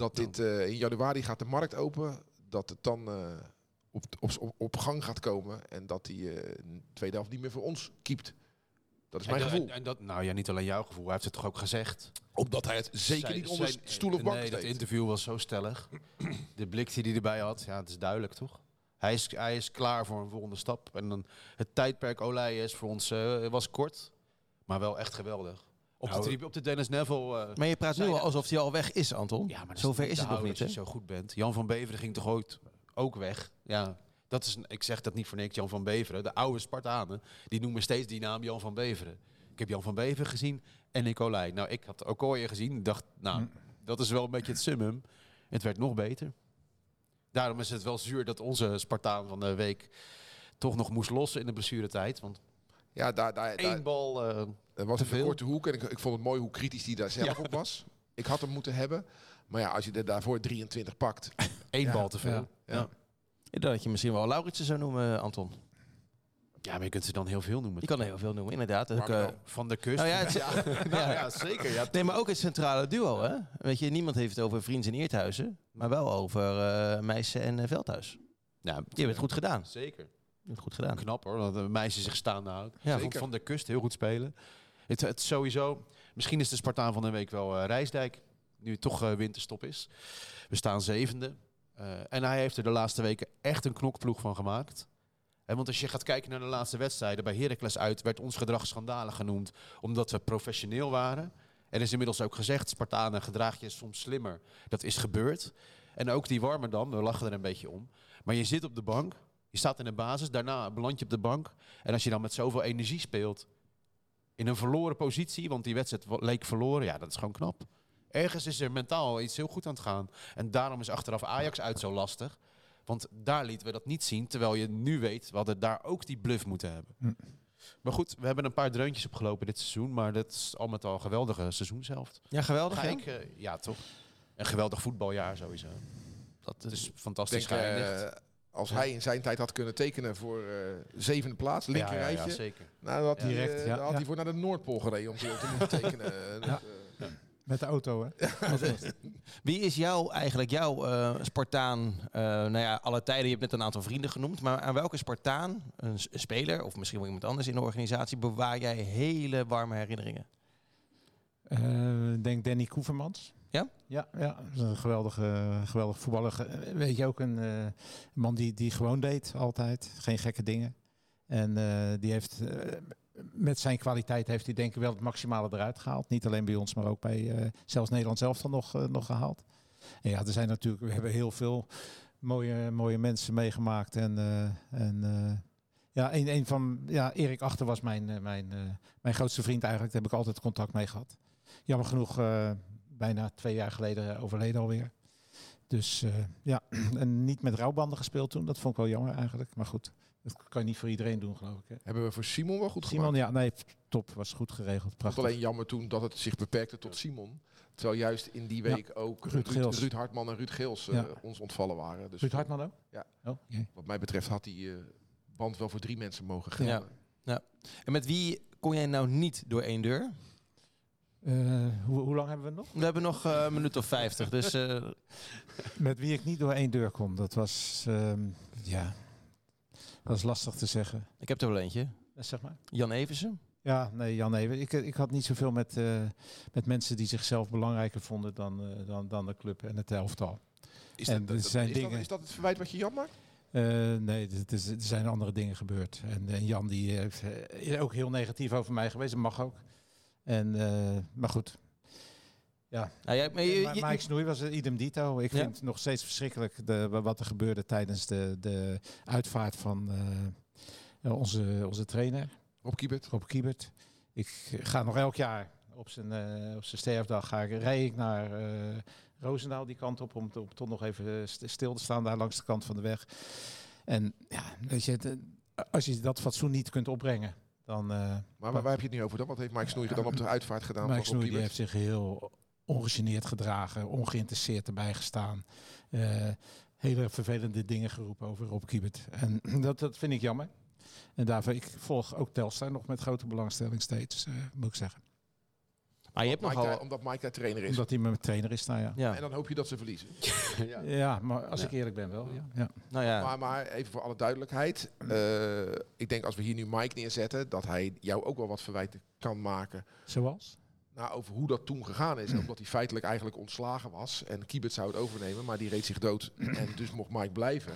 Dat dit eh, in januari gaat de markt open. Dat het dan eh, op, op, op, gang gaat komen. En dat die de tweede helft niet meer voor ons kiept. Dat is mijn gevoel. En, en dat, nou ja, niet alleen jouw gevoel, hij heeft het toch ook gezegd. Omdat hij het zeker Zijn- niet onder zijn- stoel of bank Nee, dat interview was zo stellig. <clears throat> De blik die hij erbij had, ja, het is duidelijk toch? Hij is, hij is klaar voor een volgende stap. En dan het tijdperk Olij is voor ons was kort, maar wel echt geweldig. Op, Nou, de, tribu- op de Dennis Neville. eh, Maar je praat nu al alsof hij al weg is, Anton. ja, maar Zover is het nog niet, hè? als je zo goed bent. Jan van Beveren ging toch ooit ook weg? Ja, dat is, een- ik zeg dat niet voor niks. Jan van Beveren, de oude Spartanen, die noemen steeds die naam Jan van Beveren. Ik heb Jan van Beveren gezien en Nicolai. Nou, ik had Okoye gezien. Ik dacht, nou, dat is wel een beetje het summum. Het werd nog beter. Daarom is het wel zuur dat onze Spartaan van de week toch nog moest lossen in de blessuretijd. Want Ja, daar, daar, daar, één bal... eh, er was een korte hoek en ik, ik vond het mooi hoe kritisch die daar zelf Ja. op was. Ik had hem moeten hebben. Maar ja, als je er daarvoor 23 pakt. <laughs> één Ja, bal te veel. ja, dat je misschien wel Lauritsen zou noemen, Anton. Ja, maar je kunt ze dan heel veel noemen. Je kan heel veel noemen, inderdaad. Ook, eh? Van de kust. Nou ja, het- <laughs> <laughs> ja. Nou ja, zeker. Ja, nee, maar ook het centrale duo, hè? Weet je, niemand heeft het over Vriends en Eerthuizen, maar wel over eh Meijsen en eh, Veldhuis. ja, Die hebben het goed gedaan. Zeker. Het goed gedaan. Knap hoor, dat een meisje zich staande houdt. Ja. Vond van de kust heel goed spelen. Het, het sowieso, misschien is de Spartaan van de week wel Rijsdijk, nu het toch eh, winterstop is. We staan zevende. Eh, en hij heeft er de laatste weken echt een knokploeg van gemaakt. En want als je gaat kijken naar de laatste wedstrijden, bij Heracles uit werd ons gedrag schandalig genoemd, omdat we professioneel waren. Er is inmiddels ook gezegd, Spartanen gedraag je soms slimmer. Dat is gebeurd. En ook die Warmerdam, we lachen er een beetje om. Maar je zit op de bank, je staat in de basis, daarna beland je op de bank. En als je dan met zoveel energie speelt, in een verloren positie, want die wedstrijd leek verloren, ja, dat is gewoon knap. Ergens is er mentaal iets heel goed aan het gaan. En daarom is achteraf Ajax uit zo lastig. Want daar lieten we dat niet zien, terwijl je nu weet, we hadden daar ook die bluff moeten hebben. Hm. Maar goed, we hebben een paar dreuntjes opgelopen dit seizoen, maar dat is al met al een geweldige seizoenshelft. Ja, geweldig. Ga ik, eh, ja toch? Een geweldig voetbaljaar sowieso. Dat is, is fantastisch Denk, als hij in zijn tijd had kunnen tekenen voor eh, zevende plaats, linker ja, ja, ja, rijtje. zeker. nou, had, hij, Direct, ja, dan had ja. hij voor naar de Noordpool gereden om te, moeten tekenen. <laughs> Eh, Ja. Met de auto, hè? <laughs> wie is jou eigenlijk jouw eh, Spartaan? eh, nou ja, alle tijden. Je hebt net een aantal vrienden genoemd, maar aan welke Spartaan, een speler of misschien wel iemand anders in de organisatie, bewaar jij hele warme herinneringen? Eh, Ik denk Danny Koevermans. Ja? Ja, ja. Een geweldige, geweldige voetballer. Weet je ook, een eh, man die, die gewoon deed altijd. Geen gekke dingen. En eh, die heeft eh, met zijn kwaliteit heeft hij denk ik wel het maximale eruit gehaald. Niet alleen bij ons, maar ook bij zelfs Nederland zelf dan nog, nog gehaald. En ja, er zijn natuurlijk, we hebben heel veel mooie, mooie mensen meegemaakt. En, en ja, een, een van, ja, Erik Achter was mijn, mijn, mijn grootste vriend eigenlijk. Daar heb ik altijd contact mee gehad. Jammer genoeg, bijna twee jaar geleden overleden alweer. Dus eh, ja, <clears throat> en niet met rouwbanden gespeeld toen. Dat vond ik wel jammer eigenlijk. Maar goed, dat kan je niet voor iedereen doen, geloof ik. Hè. Hebben we voor Simon wel goed Simon, gemaakt. ja, nee, top. Was goed geregeld. Prachtig. alleen jammer toen dat het zich beperkte tot Simon. Terwijl juist in die Ja, week ook Ruud Ruud, Geels. Ruud Hartman en Ruud Geels eh, Ja. ons ontvallen waren. Dus Ruud Hartman ook? Ja. Oh, wat mij betreft had die eh, band wel voor drie mensen mogen gelden. En met wie kon jij nou niet door één deur? Eh, hoe, hoe lang hebben we nog? We hebben nog eh, een minuut of vijftig, dus eh, <laughs> Met wie ik niet door één deur kom. Dat was, ehm, ja, dat is lastig te zeggen. ik heb er wel eentje. Zeg maar. Jan Eversen. Ja, nee, Jan Even. Ik, ik had niet zoveel met, eh, met mensen die zichzelf belangrijker vonden dan, eh, dan, dan de club en het elftal. Is, En dat, er dat- zijn is, dingen- dat, is dat het verwijt wat je Jan maakt? Eh, nee, het is, er zijn andere dingen gebeurd. En, en Jan die heeft, is ook heel negatief over mij geweest. Dat mag ook. En, eh, maar goed. Ja, Nou, jij, maar je- Ma- je- Mike Snoei was een idem dito. Ik Ja. vind het nog steeds verschrikkelijk de, wat er gebeurde tijdens de, de uitvaart van eh, onze, onze trainer, Rob Kiebert. Rob Kiebert. Ik ga nog elk jaar op zijn, eh, op zijn sterfdag ga ik, rij ik naar eh Roosendaal die kant op om, om toch nog even st- stil te staan daar langs de kant van de weg. En ja, weet je, als je dat fatsoen niet kunt opbrengen, dan... eh, Maar waar, heb je het nu over dan? Wat heeft Mike Snoei dan op de uitvaart gedaan? Mike Rob Snoei die Kiebert? heeft zich heel ongegeneerd gedragen, ongeïnteresseerd erbij gestaan. Eh, hele vervelende dingen geroepen over Rob Kiebert. En <clears throat> dat, dat vind ik jammer. En daarvoor, ik volg ook Telstar nog met grote belangstelling steeds, eh, moet ik zeggen. Maar je hebt Mike nogal... daar- omdat Mike daar trainer is. Omdat hij mijn trainer is, nou ja. Ja, En dan hoop je dat ze verliezen. <laughs> ja. Ja, maar als Ja. ik eerlijk ben wel. Ja. Ja. nou ja. Maar, maar even voor alle duidelijkheid. eh, ik denk als we hier nu Mike neerzetten, dat hij jou ook wel wat verwijten kan maken. Zoals? Nou, over hoe dat toen gegaan is. Omdat hij feitelijk eigenlijk ontslagen was. En Kiebert zou het overnemen, maar die reed zich dood. en dus mocht Mike blijven.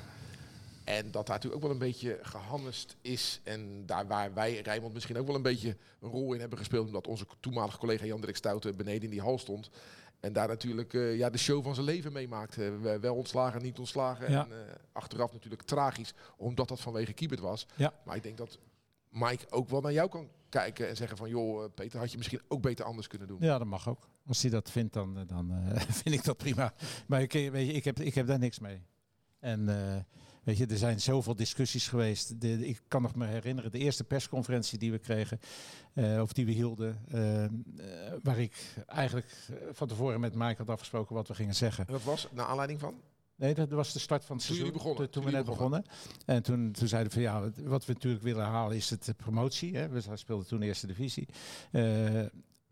En dat daar natuurlijk ook wel een beetje gehannest is. En daar waar wij, Rijnmond, misschien ook wel een beetje een rol in hebben gespeeld. Omdat onze toenmalige collega Jan-Dirk Stouten beneden in die hal stond. En daar natuurlijk eh, ja, de show van zijn leven meemaakte. We- Wel ontslagen, niet ontslagen. Ja. En eh, achteraf natuurlijk tragisch, omdat dat vanwege Kiebert was. Ja. Maar ik denk dat Mike ook wel naar jou kan kijken en zeggen van... joh, eh, Peter, had je misschien ook beter anders kunnen doen. Ja, dat mag ook. Als hij dat vindt, dan, eh, dan eh, <laughs> vind ik dat prima. Maar ik, eh, weet je, ik, heb, ik heb daar niks mee. En eh, weet je, er zijn zoveel discussies geweest. De, de- ik kan nog me herinneren, de eerste persconferentie die we kregen, eh, of die we hielden, eh, eh, waar ik eigenlijk van tevoren met Mike had afgesproken wat we gingen zeggen. En dat was naar aanleiding van? Nee, dat was de start van het Toen seizoen. jullie begonnen, Toen, toen we net begonnen. En toen, toen zeiden we van ja, wat- we natuurlijk willen halen is het promotie. Hè. We speelden toen de eerste divisie. Eh,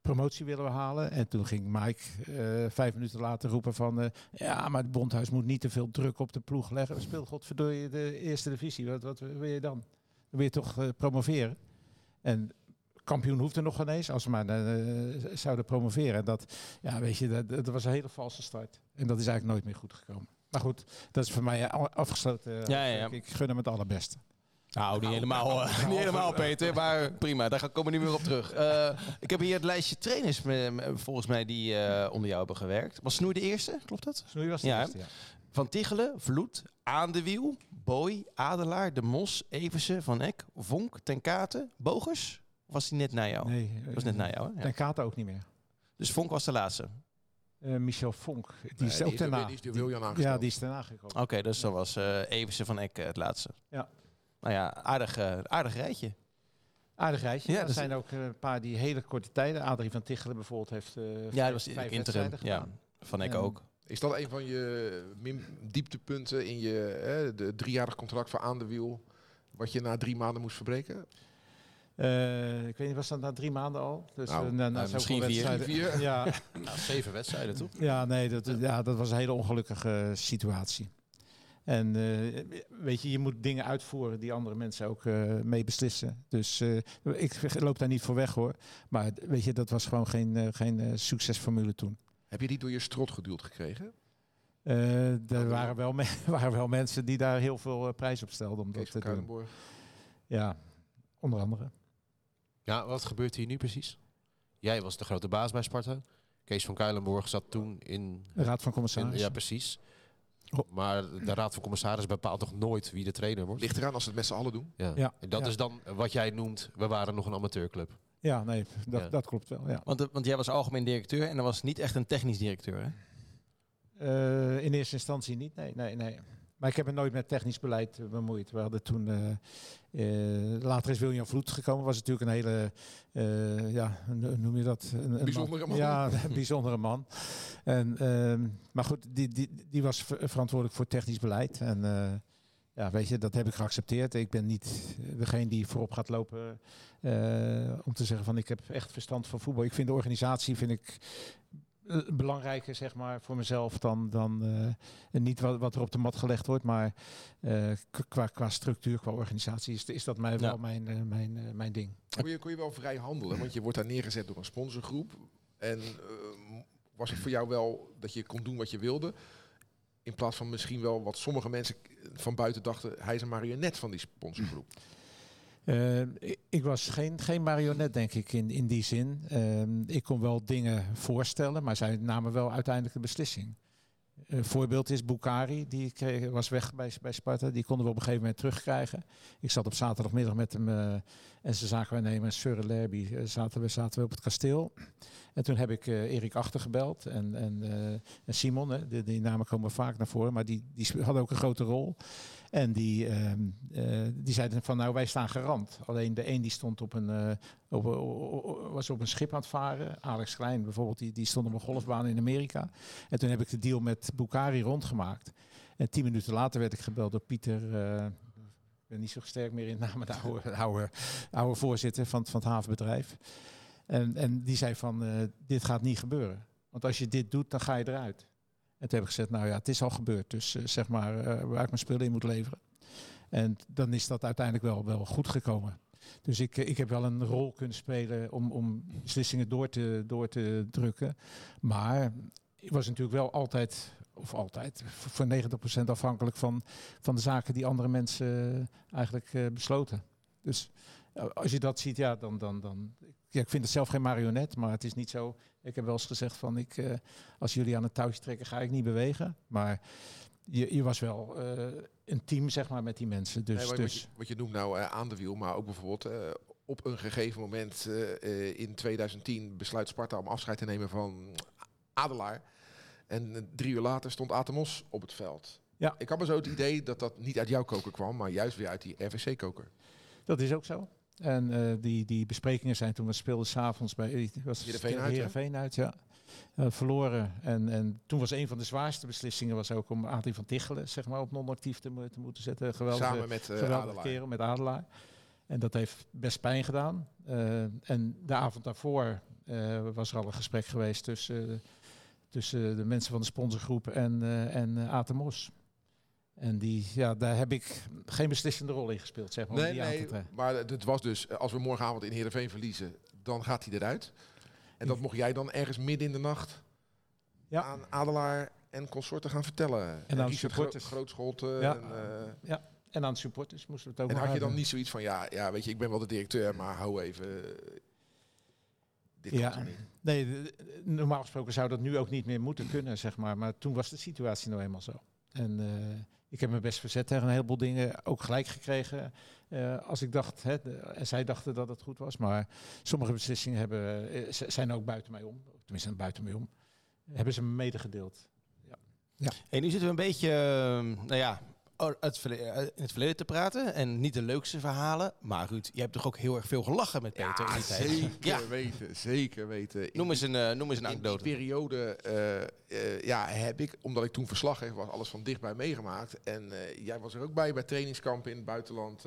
promotie willen we halen. En toen ging Mike eh, vijf minuten later roepen van... eh, ja, maar het bondhuis moet niet te veel druk op de ploeg leggen. We spelen godverdorie de eerste divisie. Wat, wat wil je dan? Dan wil je toch eh, promoveren? En kampioen hoeft er nog geen eens, als we maar zouden promoveren. En dat, ja, weet je, dat, dat was een hele valse start. En dat is eigenlijk nooit meer goed gekomen. Maar goed, dat is voor mij afgesloten. Ja, ik gun hem het allerbeste. Nou, niet helemaal, eh, <laughs> niet helemaal Peter, maar prima. Daar gaan- komen we niet meer op terug. <laughs> Eh, ik heb hier het lijstje trainers volgens mij die eh, onder jou hebben gewerkt. Was Snoei de eerste, klopt dat? Snoei was de Ja, eerste, ja. Van Tichelen, Vloed, Aan de Wiel, Boy, Adelaar, De Mos, Eversen, Van Eck, Vonk, Ten Kate, Bogers? Of was die net na jou? Nee, Dat was net na jou, hè? Ja. En Kato ook niet meer. Dus Vonk was de laatste. Eh, Michel Vonk, die Nee, is ook daarna. die is door Wiljan aangesteld. Ja, die is daarna gekomen. Oké, dus dan was eh Eversen, Van Eck het laatste. Ja. Nou ja, aardig, eh, aardig rijtje. Aardig rijtje. Ja, er is- zijn ook eh, een paar die hele korte tijden. Adrie van Tichelen bijvoorbeeld heeft eh, Ja, dat was vijf interim. wedstrijden Ja. Van En- ook. Is dat een van je min- dieptepunten in je hè, de driejarig contract voor aan de wiel? Wat je na drie maanden moest verbreken? Eh, ik weet niet, was dat na drie maanden al? Dus, Nou, na, na nou, misschien vier. Vier. Ja, <laughs> Nou, zeven wedstrijden, toch? ja, nee, dat, ja, dat was een hele ongelukkige situatie. En eh, weet je, je moet dingen uitvoeren die andere mensen ook eh, mee beslissen. Dus eh, ik loop daar niet voor weg hoor. Maar weet je, dat was gewoon geen, eh, geen succesformule toen. Heb je die door je strot geduwd gekregen? Eh, er waren wel, me- <laughs> waren wel mensen die daar heel veel prijs op stelden. Omdat Kees van te doen. Kuilenborg. Ja, onder andere. Ja, wat gebeurt hier nu precies? Jij was de grote baas bij Sparta. Kees van Kuilenborg zat toen in... De Raad van in Commissarissen. ja, precies. Oh. Maar de Raad van Commissaris bepaalt toch nooit wie de trainer wordt? Ligt eraan als ze het met z'n allen doen. Ja. Ja. En dat Ja. is dan wat jij noemt, we waren nog een amateurclub. Ja, nee, dat, Ja. dat klopt wel. Ja. Want, eh, want jij was algemeen directeur en er was niet echt een technisch directeur. Hè? Eh, in eerste instantie niet, nee, nee, nee. Maar ik heb me nooit met technisch beleid eh, bemoeid. We hadden toen, eh, eh, later is William Vloed gekomen, was natuurlijk een hele, eh, ja, noem je dat? Een, een Bijzondere man. Ja, <laughs> een bijzondere man. En, ehm, maar goed, die, die, die was ver- verantwoordelijk voor technisch beleid. En ja, weet je, dat heb ik geaccepteerd. Ik ben niet degene die voorop gaat lopen om te zeggen van ik heb echt verstand van voetbal. Ik vind de organisatie vind ik belangrijker zeg maar voor mezelf dan, dan eh, niet wat, wat er op de mat gelegd wordt, maar eh, qua, qua structuur, qua organisatie is, is dat mij wel Ja. mijn, eh, mijn, eh, mijn ding. Kon je, kon je wel vrij handelen, want je wordt daar neergezet door een sponsorgroep. En eh, was het voor jou wel dat je kon doen wat je wilde? In plaats van misschien wel wat sommige mensen van buiten dachten, hij is een marionet van die sponsorgroep. Eh, ik, was geen, geen marionet, denk ik, in, in die zin. Ehm, ik kon wel dingen voorstellen, maar zij namen wel uiteindelijk de beslissing. Een voorbeeld is Bukari, die kreeg, was weg bij, bij Sparta. Die konden we op een gegeven moment terugkrijgen. Ik zat op zaterdagmiddag met hem eh, en zijn zakenwaarnemer Sir Lerby eh, zaten, we, zaten we op het kasteel. En toen heb ik eh, Erik Achter gebeld en, en, eh, en Simon, hè, die, die namen komen vaak naar voren, maar die, die hadden ook een grote rol. En die, ehm, eh, die zeiden van nou wij staan garant. Alleen de een die stond op een, eh, op, was op een schip aan het varen. Alex Klein bijvoorbeeld, die, die stond op een golfbaan in Amerika. En toen heb ik de deal met Bukari rondgemaakt. En tien minuten later werd ik gebeld door Pieter. eh, ben niet zo sterk meer in namen, de oude, de oude, voorzitter van, van het havenbedrijf. En, en die zei van, dit gaat niet gebeuren. Want als je dit doet, dan ga je eruit. En toen heb ik gezegd, nou ja, het is al gebeurd. Dus eh, zeg maar eh, waar ik mijn spullen in moet leveren. En dan is dat uiteindelijk wel, wel goed gekomen. Dus ik, eh, ik heb wel een rol kunnen spelen om, om beslissingen door te, door te drukken. Maar ik was natuurlijk wel altijd, of altijd, voor voor 90% afhankelijk van, van de zaken die andere mensen eigenlijk besloten. Dus als je dat ziet, ja, dan, dan, dan ja, ik vind het zelf geen marionet, maar het is niet zo. Ik heb wel eens gezegd van, ik, eh, als jullie aan het touwtje trekken, ga ik niet bewegen. Maar je, je was wel eh, een team, zeg maar, met die mensen. Dus, Nee, wat, dus wat, je, wat je noemt nou eh, aan de wiel, maar ook bijvoorbeeld op een gegeven moment in 2010 besluit Sparta om afscheid te nemen van Adelaar. En drie uur later stond Atemos op het veld. Ja. Ik had maar zo het idee dat dat niet uit jouw koker kwam, maar juist weer uit die RVC-koker. dat is ook zo. En eh, die, die besprekingen zijn toen we speelden s'avonds bij was Heerenveen uit? Heerenveen uit, ja. Eh, verloren. En, en toen was een van de zwaarste beslissingen was ook om Adrie van Tichelen zeg maar, op non-actief te, te moeten zetten. Geweldige, Samen met eh geweldige Adelaar. kerel met Adelaar. En dat heeft best pijn gedaan. Eh, en de avond daarvoor eh, was er al een gesprek geweest tussen, tussen de mensen van de sponsorgroep en, eh en eh, Atemos. En die, ja, daar heb ik geen beslissende rol in gespeeld, zeg maar. Nee, aan nee, maar het was dus, eh, als we morgenavond in Heerenveen verliezen, dan gaat hij eruit. En dat mocht jij dan ergens midden in de nacht Ja. aan Adelaar en consorten gaan vertellen. En aan Richard supporters. Gro. Ja. En, eh, En aan supporters moesten we het ook en had je dan hebben. niet zoiets van, ja, ja, weet je, ik ben wel de directeur, maar hou even. eh, Dit Ja. Nee, normaal gesproken zou dat nu ook niet meer moeten kunnen, zeg maar. Maar toen was de situatie nou eenmaal zo. En eh, ik heb me best verzet tegen een heleboel dingen. Ook gelijk gekregen eh, als ik dacht, hè, de- en zij dachten dat het goed was. Maar sommige beslissingen hebben, eh, zijn ook buiten mij om. Tenminste, buiten mij om. Hebben ze me medegedeeld. Hey, nu zitten we een beetje, ehm, nou ja, het verle- eh, in het verleden te praten. En niet de leukste verhalen. Maar Ruud, jij hebt toch ook heel erg veel gelachen met Peter in die tijd? zeker Ja, weten, zeker weten. In noem eens een, eh, noem eens een in die anekdote. periode eh, ja, heb ik, omdat ik toen verslaggever was, alles van dichtbij meegemaakt. En jij was er ook bij, bij trainingskampen in het buitenland.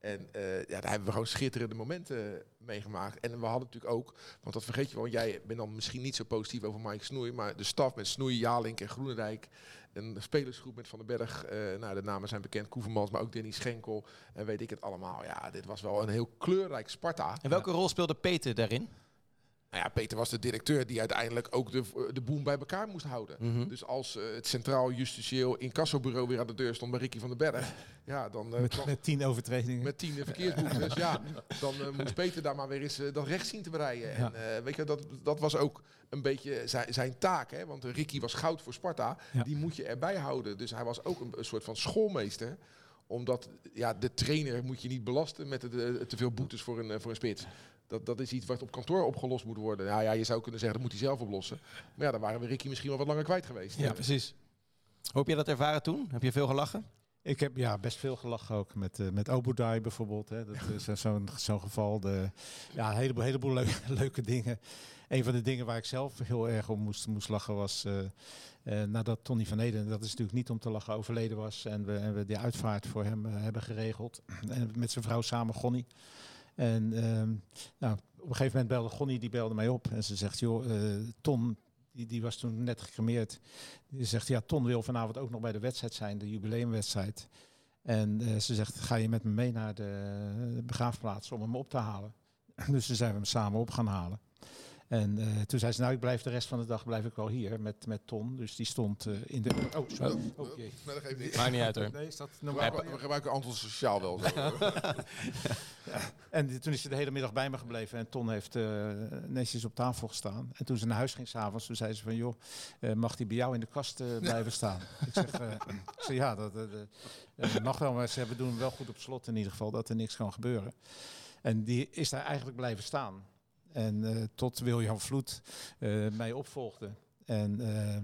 en ja, daar hebben we gewoon schitterende momenten meegemaakt. En we hadden natuurlijk ook, want dat vergeet je wel, jij bent dan misschien niet zo positief over Mike Snoei, maar de staf met Snoei, Jalink en Groenendijk. Een spelersgroep met Van den Berg, eh, nou de namen zijn bekend, Koevermans, maar ook Danny Schenkel. En weet ik het allemaal. Ja, dit was wel een heel kleurrijk Sparta. En welke rol speelde Peter daarin? Nou ja, Peter was de directeur die uiteindelijk ook de, de boem bij elkaar moest houden. Mhm. Dus als eh, het Centraal Justitieel Incassobureau weer aan de deur stond bij Ricky van den Berg, <laughs> ja, dan eh, Met, kwam- met tien overtredingen. met tien verkeersboetes, <laughs> ja, dan eh, moest Peter daar maar weer eens eh, dat recht zien te breien. Ja. En eh, weet je, dat, dat was ook een beetje zijn, zijn taak, hè? want eh, Ricky was goud voor Sparta, Ja. die moet je erbij houden. Dus hij was ook een, een soort van schoolmeester, omdat ja, de trainer moet je niet belasten met de, de- te veel boetes voor een, eh, voor een spits. Dat, dat is iets wat op kantoor opgelost moet worden. Nou ja, je zou kunnen zeggen, dat moet hij zelf oplossen. Maar ja, dan waren we Ricky misschien wel wat langer kwijt geweest. Ja, precies. Hoe heb je dat ervaren toen? Heb je veel gelachen? Ik heb ja, best veel gelachen ook met, eh met Obudai bijvoorbeeld. Hè. Dat is eh, zo'n zo'n geval. De, ja, een heleboel, heleboel leuke, <laughs> leuke dingen. Een van de dingen waar ik zelf heel erg om moest, moest lachen was... eh, eh, nadat Tony van Eden, dat is natuurlijk niet om te lachen, overleden was. En we, en we die uitvaart voor hem hebben geregeld. <clears throat> En met zijn vrouw samen, Gonnie. En ehm, nou, op een gegeven moment belde Gonnie, die belde mij op. En ze zegt, joh, eh, Ton, die, die was toen net gecremeerd. Die zegt, ja, Ton wil vanavond ook nog bij de wedstrijd zijn, de jubileumwedstrijd. En eh, ze zegt, ga je met me mee naar de begraafplaats om hem op te halen? <clears throat> Dus toen zijn we hem samen op gaan halen. En eh, toen zei ze, nou, ik blijf de rest van de dag blijf ik wel hier met, met Ton. Dus die stond eh, in de... Oh, sorry. Oh, jee. Maar dat geeft niet. Maakt niet uit hoor. Nee, is dat We gebruiken, we gebruiken Anton Sociaal wel. Zo. <laughs> En toen is ze de hele middag bij me gebleven. En Ton heeft eh, netjes op tafel gestaan. En toen ze naar huis ging s'avonds, toen zei ze van... joh, eh, mag die bij jou in de kast eh, blijven staan? <laughs> ik, zeg, eh, ik zeg, ja, dat mag wel. Maar ze hebben doen wel goed op slot in ieder geval. Dat er niks kan gebeuren. En die is daar eigenlijk blijven staan. En eh, tot William Vloed eh, mij opvolgde. En eh,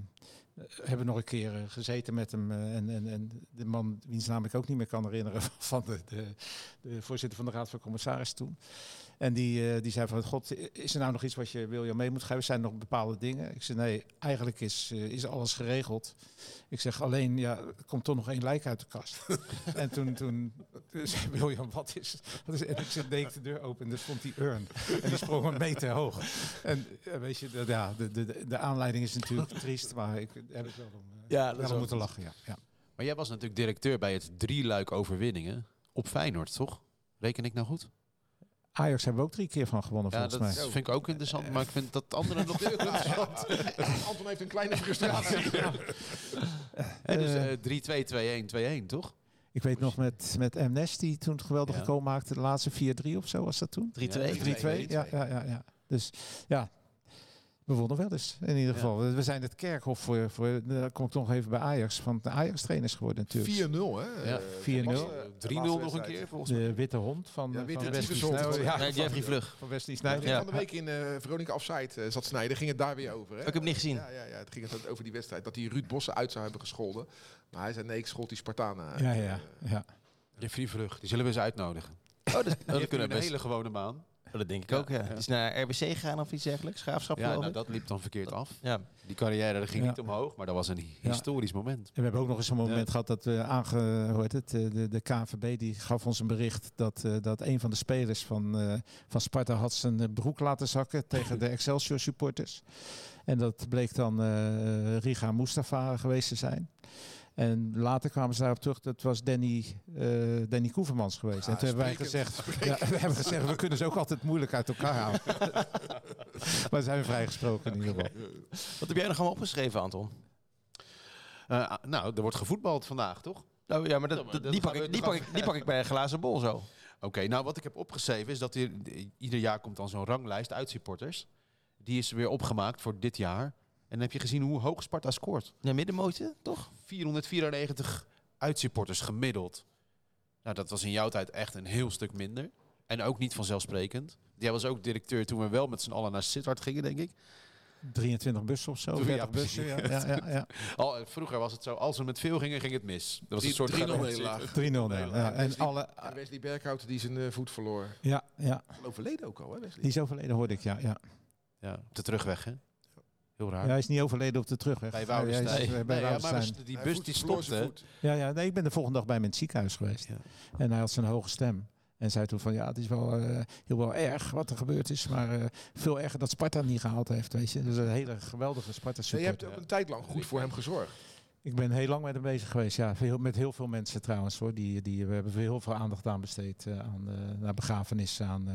hebben nog een keer gezeten met hem. en, en, en de man, wiens naam ik ook niet meer kan herinneren... <laughs> van de, de, de voorzitter van de Raad van Commissarissen toen. En die, eh, die zei van, god, is er nou nog iets wat je William mee moet geven? Zijn er nog bepaalde dingen? Ik zei, nee, eigenlijk is, eh, is alles geregeld. Ik zeg, alleen, ja, er komt toch nog één lijk uit de kast. <laughs> en toen, toen zei William, wat is, wat is En ik zei, deed ik de deur open en er stond die urn. En die sprong een meter hoog. En eh, weet je, de, ja, de, de, de aanleiding is natuurlijk triest, maar ik heb het wel om, Ja, dat is wel moeten lachen. Ja, ja. Maar jij was natuurlijk directeur bij het drieluik overwinningen op Feyenoord, toch? Reken ik nou goed? Ajax hebben we ook drie keer van gewonnen, Ja, volgens dat mij. vind ik ook interessant, maar ik vind dat andere nog <laughs> interessant. Anton heeft een kleine frustratie. Dus Eh, eh 3-2, 2-1, 2-1, toch? Ik weet nog met, met Mnes, die toen het geweldige Ja. goal maakte. De laatste 4-3 of zo was dat toen? 3-2. Ja, 3-2, ja, ja, ja, ja. Dus ja, we wonnen wel eens in ieder Ja. geval. We zijn het kerkhof voor, voor daar kom ik toch even bij Ajax, van de Ajax-trainers geworden natuurlijk. 4-0, hè? Ja, Eh, 4-0. was, eh, 3-0 laatste nog een keer, volgens mij. De witte hond van, Ja, witte van Wesley. Sneijder. Ja, Ja, Jeffrey Vlug. van Wesley Ja, Sneijder. Ja. Van de week in eh, Veronica Offside eh, zat Snijden, ging het daar weer over. Hè? Ik heb hem niet gezien. Ja, ja, ja, het ging het over die wedstrijd. Dat hij Ruud Bossen uit zou hebben gescholden. Maar hij zei nee, ik schold die Spartanen uit. Ja, ja, ja. Jeffrey Vlug, die zullen we eens uitnodigen. Oh, dat, <laughs> dat kunnen een we best. hele gewone baan. Oh, dat denk ik Ja, ook, ja. Die is naar RBC gegaan of iets dergelijks. Graafschap, Ja, nou, dat liep dan verkeerd af. Ja. Die carrière dat ging Ja. niet omhoog, maar dat was een historisch moment. En we hebben ook nog eens een moment Ja. gehad dat we aange, hoe heet het, eh, de, de KNVB die gaf ons een bericht dat, eh, dat een van de spelers van, eh, van Sparta had zijn broek laten zakken <laughs> tegen de Excelsior supporters. En dat bleek dan eh, Riga Mustafa geweest te zijn. En later kwamen ze daarop terug, dat was Danny, eh Danny Koevermans geweest. en toen hebben wij gezegd, ja, <laughs> we hebben gezegd, we kunnen ze ook altijd moeilijk uit elkaar halen. <laughs> maar zijn we vrijgesproken in ieder geval. Wat heb jij nog allemaal opgeschreven, Anton? Eh, ah, nou, er wordt gevoetbald vandaag, toch? Oh, ja, maar dat, dat- die, pak ik, die, dat pak gaan ik, die pak ik bij een glazen bol zo. Oké, nou wat ik heb opgeschreven is dat hier, ieder jaar komt dan zo'n ranglijst uit supporters. Die is weer opgemaakt voor dit jaar. En dan heb je gezien hoe hoog Sparta scoort. Ja, middenmootje, toch? 494 uitsupporters gemiddeld. Nou, dat was in jouw tijd echt een heel stuk minder. En ook niet vanzelfsprekend. Jij was ook directeur toen we wel met z'n allen naar Sittard gingen, denk ik. 23 bussen of zo, Ja, 30 precies. bussen. Ja, <laughs> ja, ja, ja. Al, vroeger was het zo, als we met veel gingen, ging het mis. Dat was een soort 3-0 garantie. nederlaag. 3-0 nee. Ja, en Wesley- alle, En Wesley Berghout die zijn eh, voet verloor. ja, ja, Overleden ook al, hè Wesley? die is overleden, hoorde ik, ja. ja. Ja, op de terugweg, hè? Heel raar. Ja, hij is niet overleden op de terugweg. Bij Woudenstein. eh, bij Nee, maar die bus die stopte. Ja, ja, nee, ik ben de volgende dag bij hem in het ziekenhuis geweest. Ja. En hij had zijn hoge stem. En zei toen van, ja, het is wel eh, heel wel erg wat er gebeurd is. Maar eh, veel erger dat Sparta niet gehaald heeft, weet je. Dus een hele geweldige Sparta Nee, je hebt een tijd lang goed voor hem gezorgd. Ik ben heel lang met hem bezig geweest. Ja, veel, met heel veel mensen trouwens hoor. Die, die, we hebben heel veel aandacht aan besteed. eh, aan, naar begrafenissen, aan eh,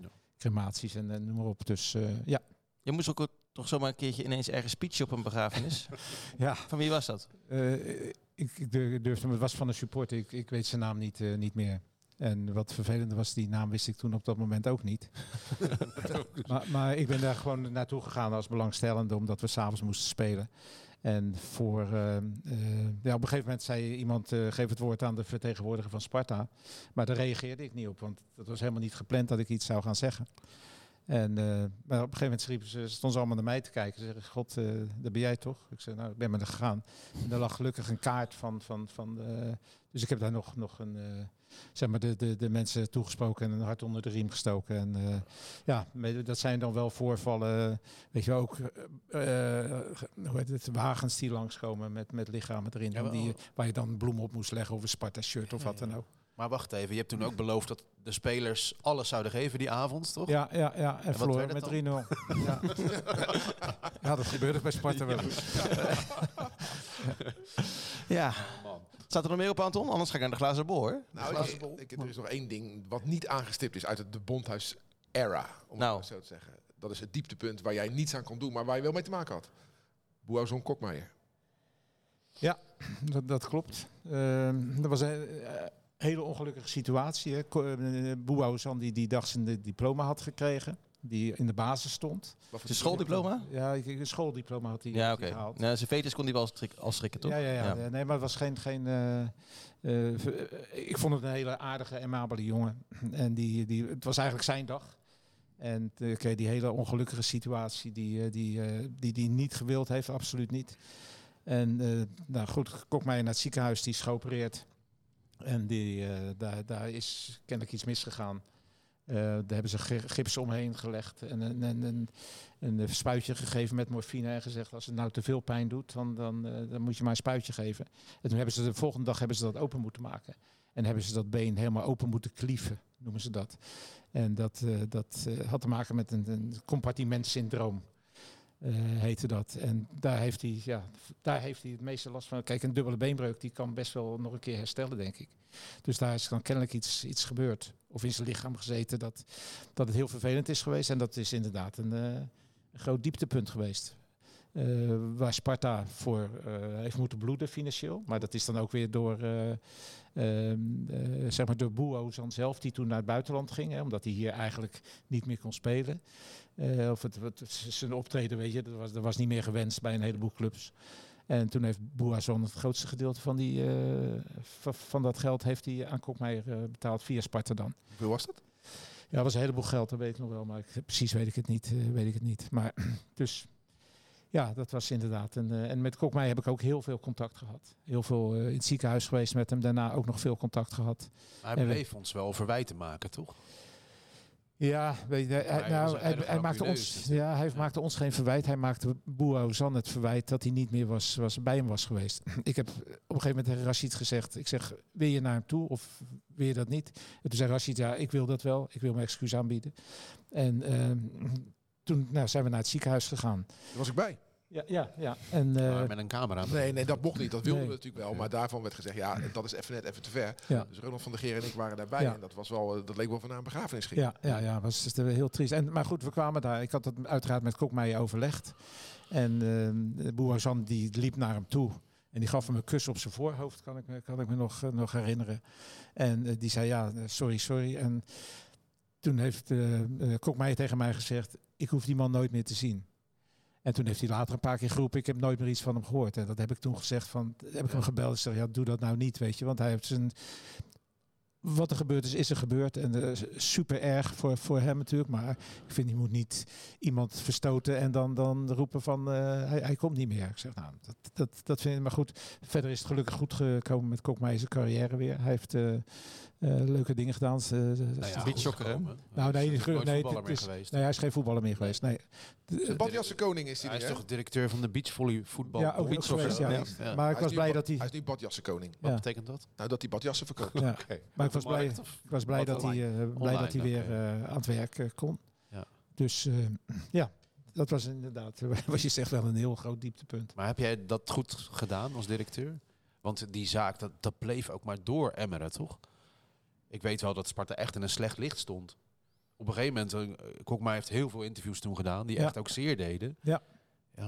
de crematies en, en noem maar op. Dus eh, ja. Je moest ook toch zomaar een keertje ineens ergens speechen op een begrafenis. <laughs> ja. Van wie was dat? Eh, ik, ik dur- durfde, het was van een supporter. Ik, ik weet zijn naam niet, eh, niet meer. En wat vervelender was, die naam wist ik toen op dat moment ook niet. <laughs> maar, maar ik ben daar gewoon naartoe gegaan als belangstellende, omdat we s'avonds moesten spelen. En voor, eh, ja, op een gegeven moment zei iemand, eh, geef het woord aan de vertegenwoordiger van Sparta. Maar daar reageerde ik niet op, want dat was helemaal niet gepland dat ik iets zou gaan zeggen. En eh, maar op een gegeven moment ze, stonden ze allemaal naar mij te kijken. Ze zeggen, god, eh daar ben jij toch? Ik zei, nou, ik ben maar er gegaan. En er lag gelukkig een kaart van, van, van de, dus ik heb daar nog, nog een, eh, zeg maar, de, de, de mensen toegesproken en een hart onder de riem gestoken. En eh, ja, dat zijn dan wel voorvallen, weet je wel, ook, eh, eh, hoe heet het, wagens die langskomen met, met lichamen erin. Ja, die, waar je dan bloemen op moest leggen of een Sparta-shirt of wat dan ook. Maar wacht even, je hebt toen ook beloofd dat de spelers alles zouden geven die avond, toch? Ja, ja, ja. En verloren werd met 3-0. het ja. <laughs> ja, dat gebeurde bij Sparta wel eens. <laughs> Ja. Staat er nog meer op, Anton? Anders ga ik naar de glazen bol, hoor. Nou, ik, ik, er is nog één ding wat niet aangestipt is uit het de Bondhuis-era, om Nou. het zo te zeggen. Dat is het dieptepunt waar jij niets aan kon doen, maar waar je wel mee te maken had. Boazon Kokmeijer. Dat, dat klopt. Ehm, dat was een eh, hele ongelukkige situatie. eh, Boa Ozan die die dag zijn diploma had gekregen. Die in de basis stond. Zijn schooldiploma? Ja, een schooldiploma had hij Ja, oké. gehaald. Nou, zijn vetus kon hij wel strik, al strikken, toch? Ja, ja, ja, ja. Nee, maar het was geen... geen eh, eh, eh, ik vond het een hele aardige en amabele jongen. <clears throat> En die, die, het was eigenlijk zijn dag. En eh, kreeg die hele ongelukkige situatie die, eh, die, eh, die, die niet gewild heeft, absoluut niet. En eh, nou goed, kok mij naar het ziekenhuis, die is geopereerd. En die, eh, daar, daar is kennelijk iets misgegaan. Eh, daar hebben ze gi- gips omheen gelegd en een, een, een, spuitje gegeven met morfine en gezegd als het nou te veel pijn doet, dan, dan, eh, dan moet je maar een spuitje geven. En toen hebben ze de volgende dag hebben ze dat open moeten maken. En hebben ze dat been helemaal open moeten klieven, noemen ze dat. En dat, dat had te maken met een, een compartimentsyndroom. Eh, heette dat. En daar heeft, hij, ja, daar heeft hij het meeste last van. Kijk, een dubbele beenbreuk die kan best wel nog een keer herstellen, denk ik. Dus daar is dan kennelijk iets, iets gebeurd. Of in zijn lichaam gezeten dat, dat het heel vervelend is geweest. En dat is inderdaad een, eh, een groot dieptepunt geweest. Eh, waar Sparta voor eh, heeft moeten bloeden financieel. Maar dat is dan ook weer door, eh, zeg maar door Boozan zelf, die toen naar het buitenland ging. Hè, omdat hij hier eigenlijk niet meer kon spelen. Of het, het, zijn optreden, weet je, dat was, dat was niet meer gewenst bij een heleboel clubs. En toen heeft Boazon het grootste gedeelte van, die, van, dat geld heeft hij aan Kokmeijer betaald via Sparta dan. Hoeveel was dat? Ja, dat was een heleboel geld, dat weet ik nog wel. Maar ik, precies weet ik het niet. weet ik het niet. Maar <clears throat> dus ja, dat was inderdaad. En, eh, en met Kokmeijer heb ik ook heel veel contact gehad. Heel veel eh, in het ziekenhuis geweest met hem. Daarna ook nog veel contact gehad. Maar hij we- bleef ons wel verwijten maken, toch? Ja, weet je, hij, nou, hij, maakte ons, ja, hij maakte ons geen verwijt. Hij maakte Boa Ozan het verwijt dat hij niet meer was, was, bij hem was geweest. <clears throat> Ik heb op een gegeven moment tegen Rashid gezegd, ik zeg, wil je naar hem toe of wil je dat niet? En toen zei Rashid, ja, ik wil dat wel. Ik wil mijn excuus aanbieden. En ehm, <clears throat> toen nou, zijn we naar het ziekenhuis gegaan. Daar was ik bij. Ja, ja, ja. En, eh, maar met een camera. Nee, nee, dat mocht niet. Dat wilden Nee. we natuurlijk wel. Maar daarvan werd gezegd, ja, dat is even net even te ver. Ja. Dus Ronald van der Geer en ik waren daarbij. Ja. En dat, was wel, eh, dat leek wel van naar een begrafenis ging. Ja, ja, ja, was dus heel triest. En, maar goed, we kwamen daar. Ik had het uiteraard met Kokmeijer overlegd. En uh, Boerazan die liep naar hem toe. En die gaf hem een kus op zijn voorhoofd, kan ik me, kan ik me nog, eh, nog herinneren. En die zei, ja, sorry, sorry. En toen heeft uh, Kokmeijer tegen mij gezegd, ik hoef die man nooit meer te zien. En toen heeft hij later een paar keer geroepen, ik heb nooit meer iets van hem gehoord. En dat heb ik toen gezegd, van, heb ik hem gebeld en zei, ja, doe dat nou niet, weet je. Want hij heeft zijn wat er gebeurd is, is er gebeurd. En uh, super erg voor, voor hem natuurlijk. Maar ik vind, je moet niet iemand verstoten en dan, dan roepen van uh, hij, hij komt niet meer. Ik zeg, nou, dat, dat, dat vind ik maar goed. Verder is het gelukkig goed gekomen met Kokmeijer carrière weer. Hij heeft uh, leuke dingen gedaan. Nou ja, Beachsoccer, Nou, nee, is nee, nee, voetballer meer is, geweest. nee, hij is geen voetballer meer geweest. Nee. Badjassen koning is hij Hij is toch directeur van de beachvolley voetbal. Ja, ook, geweest, ja. Ja. ja. Maar ik was blij dat hij... Hij is nu badjassen koning. Wat Ja. betekent dat? Nou, dat hij badjassen verkoopt. Maar ik was blij, ik was blij dat hij, eh, blij dat hij weer eh, aan het werk eh, kon. Ja. Dus eh, ja, dat was inderdaad, <laughs> wat je zegt, wel een heel groot dieptepunt. Maar heb jij dat goed gedaan als directeur? Want die zaak, dat, dat bleef ook maar door emmeren, toch? Ik weet wel dat Sparta echt in een slecht licht stond. op een gegeven moment, uh, Kokma heeft heel veel interviews toen gedaan, die Ja. echt ook zeer deden. Ja. ja.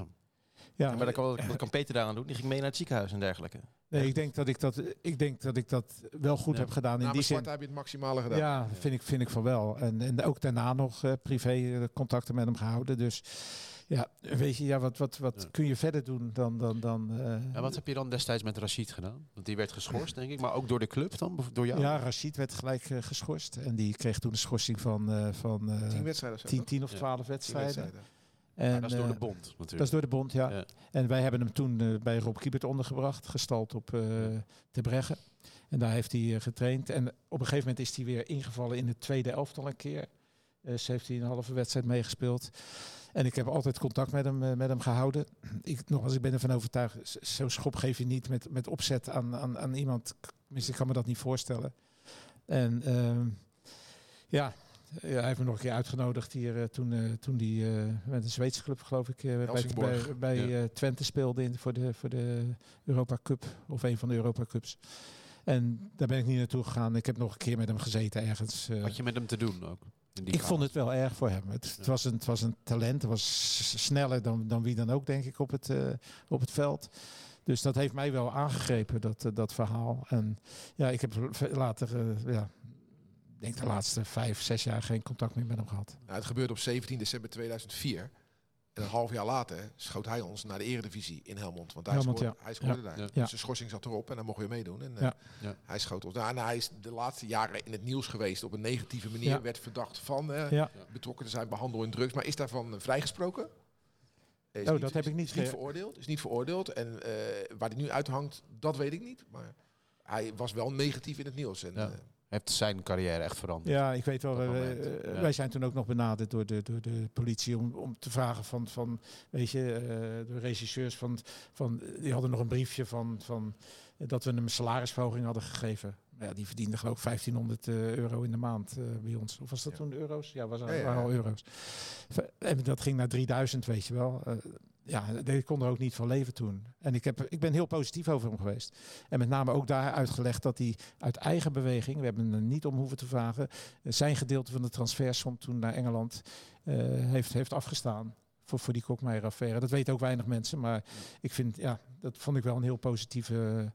Ja, Ja, maar dat kan, wat kan Peter daaraan doen? Die ging mee naar het ziekenhuis en dergelijke. nee, ik, denk dat ik, dat, ik denk dat ik dat wel goed Ja. heb gedaan in die Namens zin. Sparta heb je het maximale gedaan. Ja, vind ik, vind ik van wel. En, en ook daarna nog eh, privé eh, contacten met hem gehouden. Dus ja, weet je, ja, wat, wat, wat Ja. kun je verder doen dan... dan, dan eh, Ja, wat heb je dan destijds met Rashid gedaan? Want die werd geschorst, denk ik, maar ook door de club dan, door jou? Ja, Rashid werd gelijk eh, geschorst. En die kreeg toen een schorsing van, eh van eh, Tien wedstrijden of zo. 10, toch? 10 of Ja. 12 Tien wedstrijden. wedstrijden. En, Maar dat is door de bond natuurlijk. Dat is door de bond, ja. Ja. En wij hebben hem toen bij Rob Kiepert ondergebracht, gestald op eh Ter Breggen. En daar heeft hij getraind. En op een gegeven moment is hij weer ingevallen in het tweede elftal een keer. Eh ze heeft hij een halve wedstrijd meegespeeld. En ik heb altijd contact met hem, eh, met hem gehouden. <clears throat> Ik, nogmaals, ik ben ervan overtuigd, zo'n schop geef je niet met, met opzet aan, aan, aan iemand. Tenminste, ik kan me dat niet voorstellen. En ehm, ja, ja, hij heeft me nog een keer uitgenodigd hier eh, toen, eh, toen hij eh, met een Zweedse club, geloof ik, eh, bij, bij, bij Ja. eh, Twente speelde in, voor, de, voor de Europa Cup. Of een van de Europa Cups. En daar ben ik niet naartoe gegaan. Ik heb nog een keer met hem gezeten ergens. eh. Had je met hem te doen ook? Ik vond het wel erg voor hem. Het, het, was, een, het was een talent. Het was sneller dan, dan wie dan ook, denk ik, op het, eh, op het veld. Dus dat heeft mij wel aangegrepen, dat, eh, dat verhaal. En ja, ik heb later, eh, ja, denk de laatste vijf, zes jaar geen contact meer met hem gehad. Nou, het gebeurde op 17 december 2004. En een half jaar later schoot hij ons naar de eredivisie in Helmond. Want hij Helmond, scoorde, hij scoorde daar. Ja. Dus Ja. zijn schorsing zat erop en dan mocht je meedoen. En, eh, Ja. Ja. Hij schoot ons. Nou, en hij is de laatste jaren in het nieuws geweest op een negatieve manier. Ja. Werd verdacht van eh, Ja, betrokken te zijn bij handel in drugs. Maar is daarvan eh, vrijgesproken? Is Oh, niet- dat heb ik niet Is niet veroordeeld. Is niet veroordeeld. En eh, waar hij nu uithangt, dat weet ik niet. Maar hij was wel negatief in het nieuws. En, Ja. eh, Heeft zijn carrière echt veranderd. ja, ik weet wel. Eh, ja. Wij zijn toen ook nog benaderd door de, door de politie om, om te vragen van, van weet je, eh, de regisseurs van, van, die hadden nog een briefje van, van eh, dat we hem een salarisverhoging hadden gegeven. Ja, die verdiende geloof ik 1500 eh, euro in de maand bij ons. Of was dat Ja. toen de euro's? Ja, was, waren al euro's. En dat ging naar 3000, weet je wel. Ja, ik kon er ook niet van leven toen. En ik, heb, ik ben heel positief over hem geweest. En met name ook daar uitgelegd dat hij uit eigen beweging, we hebben er niet om hoeven te vragen, eh, zijn gedeelte van de transfersom toen naar Engeland eh, heeft, heeft afgestaan. Voor, voor die Kokmeijer-affaire. Dat weten ook weinig mensen. Maar ik vind, ja, dat vond ik wel een heel positieve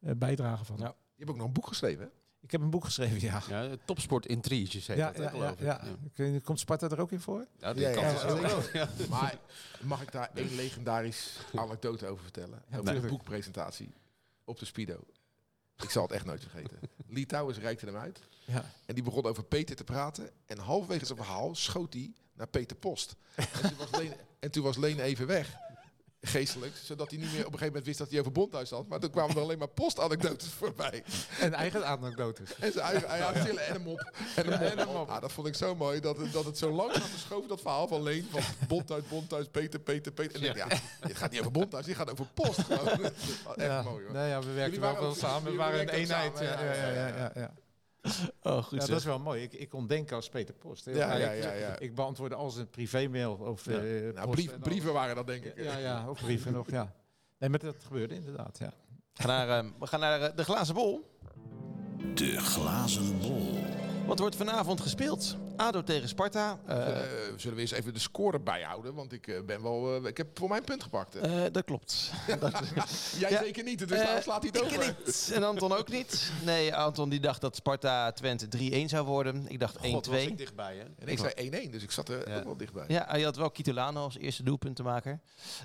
eh, bijdrage van. Ja. je hebt ook nog een boek geschreven. hè? Ik heb een boek geschreven, ja. Ja, topsport intriges heet Ja, dat, ja, geloof ja, Ik Komt Sparta er ook in voor? Ja, die Ja, kant ja, is ja, ook ja. groot, ja. Maar mag ik daar één legendarisch anekdote over vertellen? Over Nee. de boekpresentatie op de Speedo. Ik zal het echt nooit vergeten. Lee Towers reikte hem uit. Ja. En die begon over Peter te praten. En halverwege zijn verhaal schoot hij naar Peter Post. En toen was Leen, en toen was Leen even weg. Geestelijk. Zodat hij niet meer op een gegeven moment wist dat hij over Bondhuis had. Maar toen kwamen er alleen maar postanekdotes <laughs> voorbij. En eigen anekdotes. En zijn eigen, had chillen en een mop. En een mop. Ah, dat vond ik zo mooi. Dat, het- dat het zo lang gaat verschoven, dat verhaal van Leen. Van Bondhuis, Bondhuis, Peter, Peter, Peter. En ja, dit gaat niet over Bondhuis, dit gaat over post. Gewoon. Echt ja. mooi hoor. Nee, ja, we werken wel samen. We waren een eenheid. samen, Ja, ja, ja, ja, ja, ja, ja. <laughs> Oh, goed Ja, zeg. dat is wel mooi. Ik, ik kon denken als Peter Post. Ja, ja, ja, ja. Ik beantwoordde als een privémail of eh, Nou, brief, brieven waren dat denk ik. Ja, ja, of brieven nog, ja. Nee, maar dat gebeurde inderdaad, ja. We gaan naar, eh, we gaan naar eh, de glazen bol. De glazen bol. Wat wordt vanavond gespeeld? ADO tegen Sparta. Eh, Eh, zullen we eens even de score bijhouden? Want ik, eh, ben wel, eh, ik heb voor mijn punt gepakt. hè. eh, dat klopt. <laughs> Jij ja. zeker niet, dus daarom slaat hij het ik over. niet. En Anton ook niet. Nee, Anton die dacht dat Sparta Twente 3-1 zou worden. Ik dacht 1-2. God, was ik dichtbij, hè? En ik zei 1-1, dus ik zat er Ja. ook wel dichtbij. Ja, je had wel Kitolano als eerste doelpuntenmaker.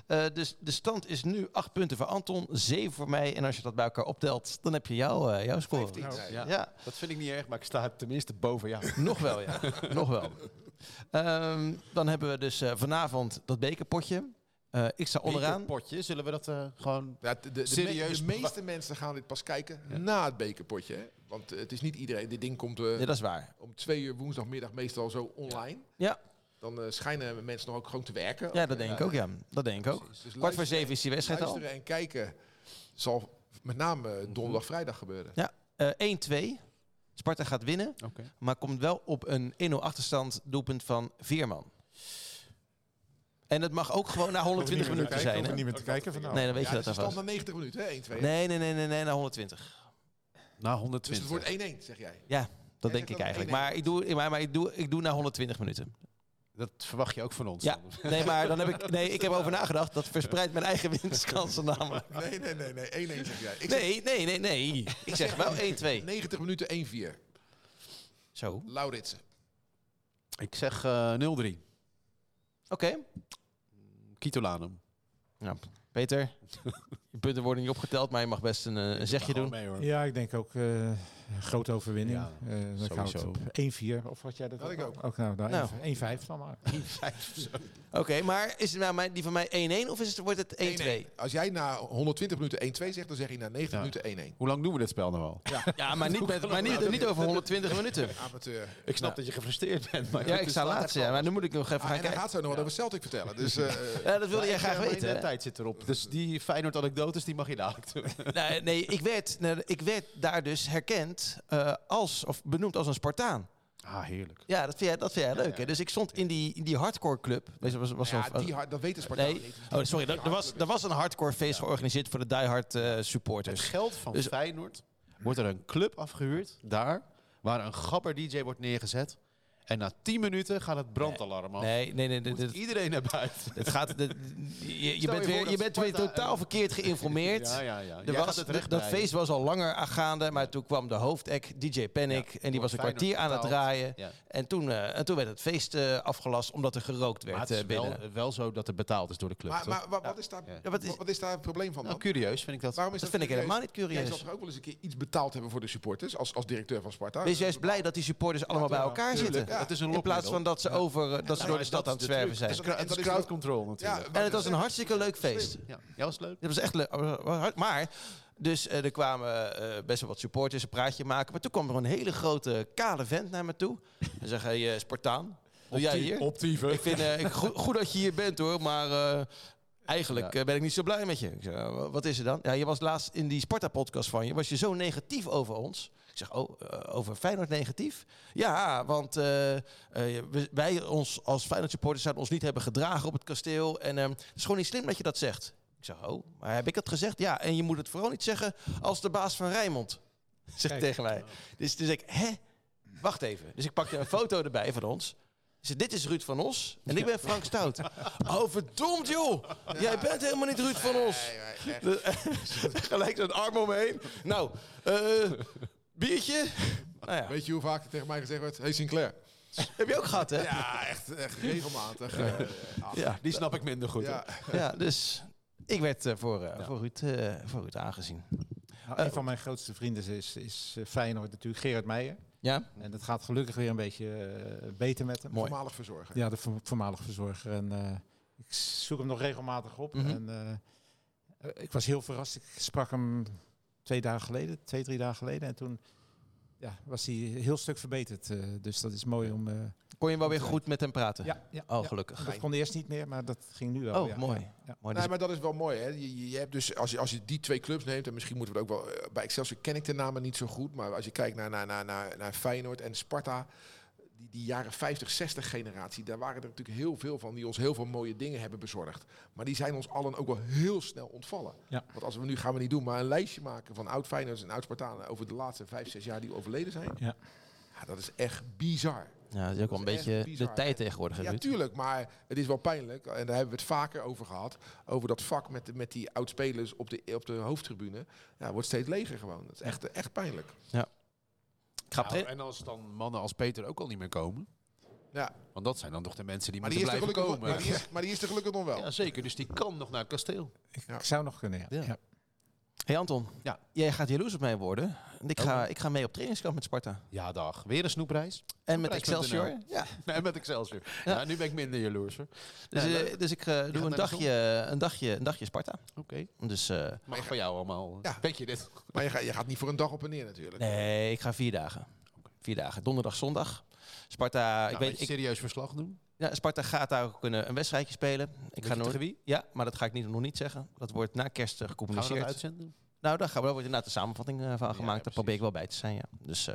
Eh dus de stand is nu 8 punten voor Anton, 7 voor mij. En als je dat bij elkaar optelt, dan heb je jouw, eh, jouw score. 15. Nee. Ja, Ja, dat vind ik niet erg, maar ik sta tenminste boven jou. <laughs> nog wel, ja. nog wel. Ehm, dan hebben we dus eh, vanavond dat bekerpotje. Eh, ik sta onderaan. potje, zullen we dat eh, gewoon... Ja, de, de, de, Serieus me- de meeste mensen gaan dit pas kijken Ja. na het bekerpotje. Hè? Want het is niet iedereen. Dit ding komt Ja, dat is waar. om twee uur woensdagmiddag meestal zo online. Ja, Dan schijnen mensen nog ook gewoon te werken. ja dat denk ik ook, ja. Dat denk ik ook. Dus Kwart voor zeven is die wedstrijd al. Luisteren en kijken zal met name donderdag, vrijdag gebeuren. Ja, eh 1-2. Sparta gaat winnen, maar komt wel op een 1-0 achterstand doelpunt van Veerman. En het mag ook gewoon na 120 minuten zijn. Hè? niet meer te kijken vanavond. Nee, dan weet ja, je dus dat het stand alvast. na 90 minuten, hè? 1-2. Nee, nee, nee, nee, nee, na 120. Na Dus 120. het wordt 1-1, zeg jij. Ja, Dat Jij denk ik eigenlijk. Maar ik doe, maar, maar ik doe, ik doe na 120 minuten. Dat verwacht je ook van ons. Ja, dan. nee, <laughs> maar dan heb ik, nee, ik heb over nagedacht. Dat verspreidt mijn eigen <laughs> winstkansen namelijk. Nee, nee, nee, nee. 1-1 zeg jij. Ik zeg Nee, nee, nee, nee. Ik zeg wel 1-2. 90 minuten 1-4. Zo. Lauritsen. Ik zeg eh 0-3. Oké. Kitolanum. Nou, Peter, <laughs> je punten worden niet opgeteld, maar je mag best een, eh, een zegje doen. Mee, hoor. Ja, ik denk ook eh, een grote overwinning. Ja, Eh, dan gaan we het sowieso. op 1-4. Of wat jij dat Had ik ook. Ook nou, nou, Nou. 1-5 dan maar. Oké, maar is het nou mijn, die van mij 1-1 of is het, wordt het 1-2? 1-1. Als jij na 120 minuten 1-2 zegt, dan zeg je na 90 Ja. minuten 1-1. Hoe lang doen we dit spel nou al? Ja, <laughs> maar niet, met, maar niet, niet over 120 minuten. <laughs> Amateur. Ik snap dat je gefrustreerd bent. Maar Ja, ik sta laatst, ja, maar nu moet ik nog even Ah, gaan en hij kijken. gaat zo nog wat over Celtic vertellen. Dus <laughs> eh, Ja, dat wilde jij graag weten. hè? tijd zit erop. Dus die Feyenoord anekdotes, die mag je dadelijk doen. Nee, nee ik, werd, nee, ik werd daar dus herkend eh, als, of benoemd als een Spartaan. Ah, heerlijk. Ja, dat vind jij, dat vind jij leuk. Hè? Dus ik stond in die, in die hardcore club. Was, was, was ja, die hard, dat weten Spartaan nee, niet. oh, sorry. Er, er was, er was een hardcore feest georganiseerd voor de diehard eh Het supporters. geld van Dus- Feyenoord wordt er een club afgehuurd, daar, waar een gabber DJ wordt neergezet. En na 10 minuten gaat het brandalarm af. Nee, nee, nee. dit- Moet dit- iedereen naar buiten. Het gaat, dit- <laughs> je, bent weer, je bent weer totaal verkeerd geïnformeerd. <laughs> Ja, ja, ja. Er Jij was, het dat- feest was al langer aangaande, maar toen kwam de hoofdact, DJ Panic, Ja, en die was een kwartier aan het draaien. Ja. En toen, eh, en toen werd het feest eh, afgelast omdat er gerookt Maar werd het is eh, binnen. wel, wel zo dat er betaald is door de club. Maar, maar wa- wat, is daar, wat is- wat is daar het probleem van nou, dan? curieus vind ik dat. Waarom is Dat dat, vind ik helemaal niet Jij curieus. zal toch ook wel eens een keer iets betaald hebben voor de supporters, als, als directeur van Sparta? Wees juist blij dat die supporters allemaal bij elkaar Tuurlijk, zitten. Het is een In plaats van dat ze, over, eh, dat ze door de stad aan het zwerven zijn. Het is, crowd control natuurlijk. Ja, En het was een hartstikke leuk feest. Ja, ja was leuk. Dat was echt leuk. Maar, dus eh, er kwamen eh, best wel wat supporters een praatje maken. Maar toen kwam er een hele grote kale vent naar me toe. En zei, hey, eh, Spartaan, doe jij hier? Optieven. Ik vind eh, ik, goed, goed dat je hier bent hoor, maar eh, eigenlijk Ja. eh, ben ik niet zo blij met je. Ik zeg, "Eh, wat is er dan? Ja, je was laatst in die Sparta-podcast van je, was je zo negatief over ons. Ik zeg, oh, eh, over Feyenoord negatief? Ja, want eh, eh, wij ons als Feyenoord supporters zouden ons niet hebben gedragen op het kasteel. En ehm, het is gewoon niet slim dat je dat zegt. Ik zeg, oh, maar heb ik dat gezegd? Ja, en je moet het vooral niet zeggen als de baas van Rijnmond. <laughs> Zegt tegen mij. Dus, dus ik, hè? Wacht even. Dus ik pakte een foto erbij van ons. Zei, dit is Ruud van Os en ik ben Frank Stout. <laughs> Oh, verdomd joh. Jij bent helemaal niet Ruud van Os. <laughs> Gelijk zo'n arm omheen. Nou, eh biertje? Nou ja, Weet je hoe vaak er tegen mij gezegd werd? Hey Sinclair. heb je ook gehad hè? Ja, echt, echt regelmatig. eh, Ja, Die snap ik minder goed. ja. ja dus ik werd eh, voor, eh, voor, Ruud, eh, voor Ruud aangezien. Nou, een van mijn grootste vrienden is, is Feyenoord natuurlijk, Gerard Meijer. Ja? En dat gaat gelukkig weer een beetje beter met hem. Mooi. Voormalig verzorger. Ja, de vo- voormalig verzorger. En eh, ik zoek hem nog regelmatig op. Mhm. En ik was heel verrast. Ik sprak hem twee dagen geleden, twee, drie dagen geleden. En toen ja, was hij een heel stuk verbeterd. eh, dus dat is mooi om... eh, Kon je wel weer goed met hem praten? ja, ja, Oh, ja. gelukkig. Dat kon eerst niet meer, maar dat ging nu wel. Oh, ja. mooi. Ja, ja. mooi Nee, dus- maar dat is wel mooi. Hè? Je, je- je hebt dus, als, je, als je die twee clubs neemt, en misschien moeten we het ook wel... eh, bij Excelsior ken ik de namen niet zo goed, maar als je kijkt naar, naar, naar, naar, naar Feyenoord en Sparta... Die, die jaren 50, 60 generatie, daar waren er natuurlijk heel veel van die ons heel veel mooie dingen hebben bezorgd. Maar die zijn ons allen ook wel heel snel ontvallen. Ja. Want als we nu gaan we niet doen, maar een lijstje maken van oud Feyenoorders en oud Spartanen over de laatste 5, 6 jaar die overleden zijn. Ja. Ja, dat is echt bizar. ja, dat is ook wel een beetje bizar. de tijd tegenwoordig. Ja, Ruud? tuurlijk, maar het is wel pijnlijk. En daar hebben we het vaker over gehad. Over dat vak met, de- met die oudspelers op de, op de hoofdtribune. Ja, wordt steeds leger gewoon. Dat is echt, echt pijnlijk. Ik ga Nou, trainen. en als dan mannen als Peter ook al niet meer komen. Ja, Want dat zijn dan toch de mensen die maar, moeten blijven gelukkig, komen. maar, die is, maar die is er gelukkig nog wel. Ja, zeker. Dus die kan nog naar het kasteel. Ja. Ik zou nog kunnen, ja. Ja. Hey Anton, Ja. jij gaat jaloers op mij worden. En Ik ga, ik ga mee op trainingskamp met Sparta. Ja, dag. Weer een snoepreis. En met. Excelsior. Ja. <laughs> Nee, met Excelsior. Ja. Ja. nu ben ik minder jaloers. hoor. Dus, Ja, eh, dus ik eh, doe een dagje, een, dagje, een dagje Sparta. Oké. Dus eh, Mag van jou allemaal. Ja. Weet je dit? Maar je gaat, je gaat niet voor een dag op en neer natuurlijk. nee, ik ga vier dagen. Vier dagen. Donderdag, zondag. Sparta, Nou, ik weet ik, serieus verslag doen? ja, Sparta gaat daar ook een, een wedstrijdje spelen. Ik ga tegen wie? Ja, maar dat ga ik niet, nog niet zeggen. Dat wordt na kerst eh, Gaan we gecommuniceerd. dat uitzenden? Nou, daar, gaan we, daar wordt inderdaad de samenvatting eh, van ja, gemaakt. daar probeer ik wel bij te zijn, ja. Dus, eh,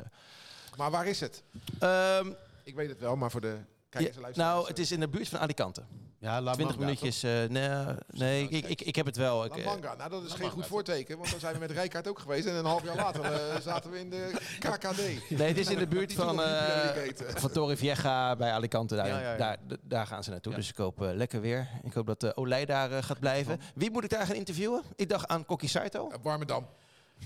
Maar waar is het? ehm, Ik weet het wel, maar voor de kijkers en luisteraars. nou, het is in de buurt van Alicante. Ja, La 20 Manga, minuutjes. eh, nee, nee ik, ik, ik heb het wel. La eh, Manga, nou dat is La geen Manga. goed voorteken, want dan zijn we met Rijkaard ook geweest en een half jaar later eh, <laughs> zaten we in de KKD. nee, het is in de buurt van, eh van Torrevieja bij Alicante. Daar, Ja, ja, ja. Daar, daar gaan ze naartoe. Ja. Dus ik hoop eh, lekker weer. Ik hoop dat uh, Olij daar eh, gaat blijven. Wie moet ik daar gaan interviewen? Ik dacht aan Kokkie Saito. Eh,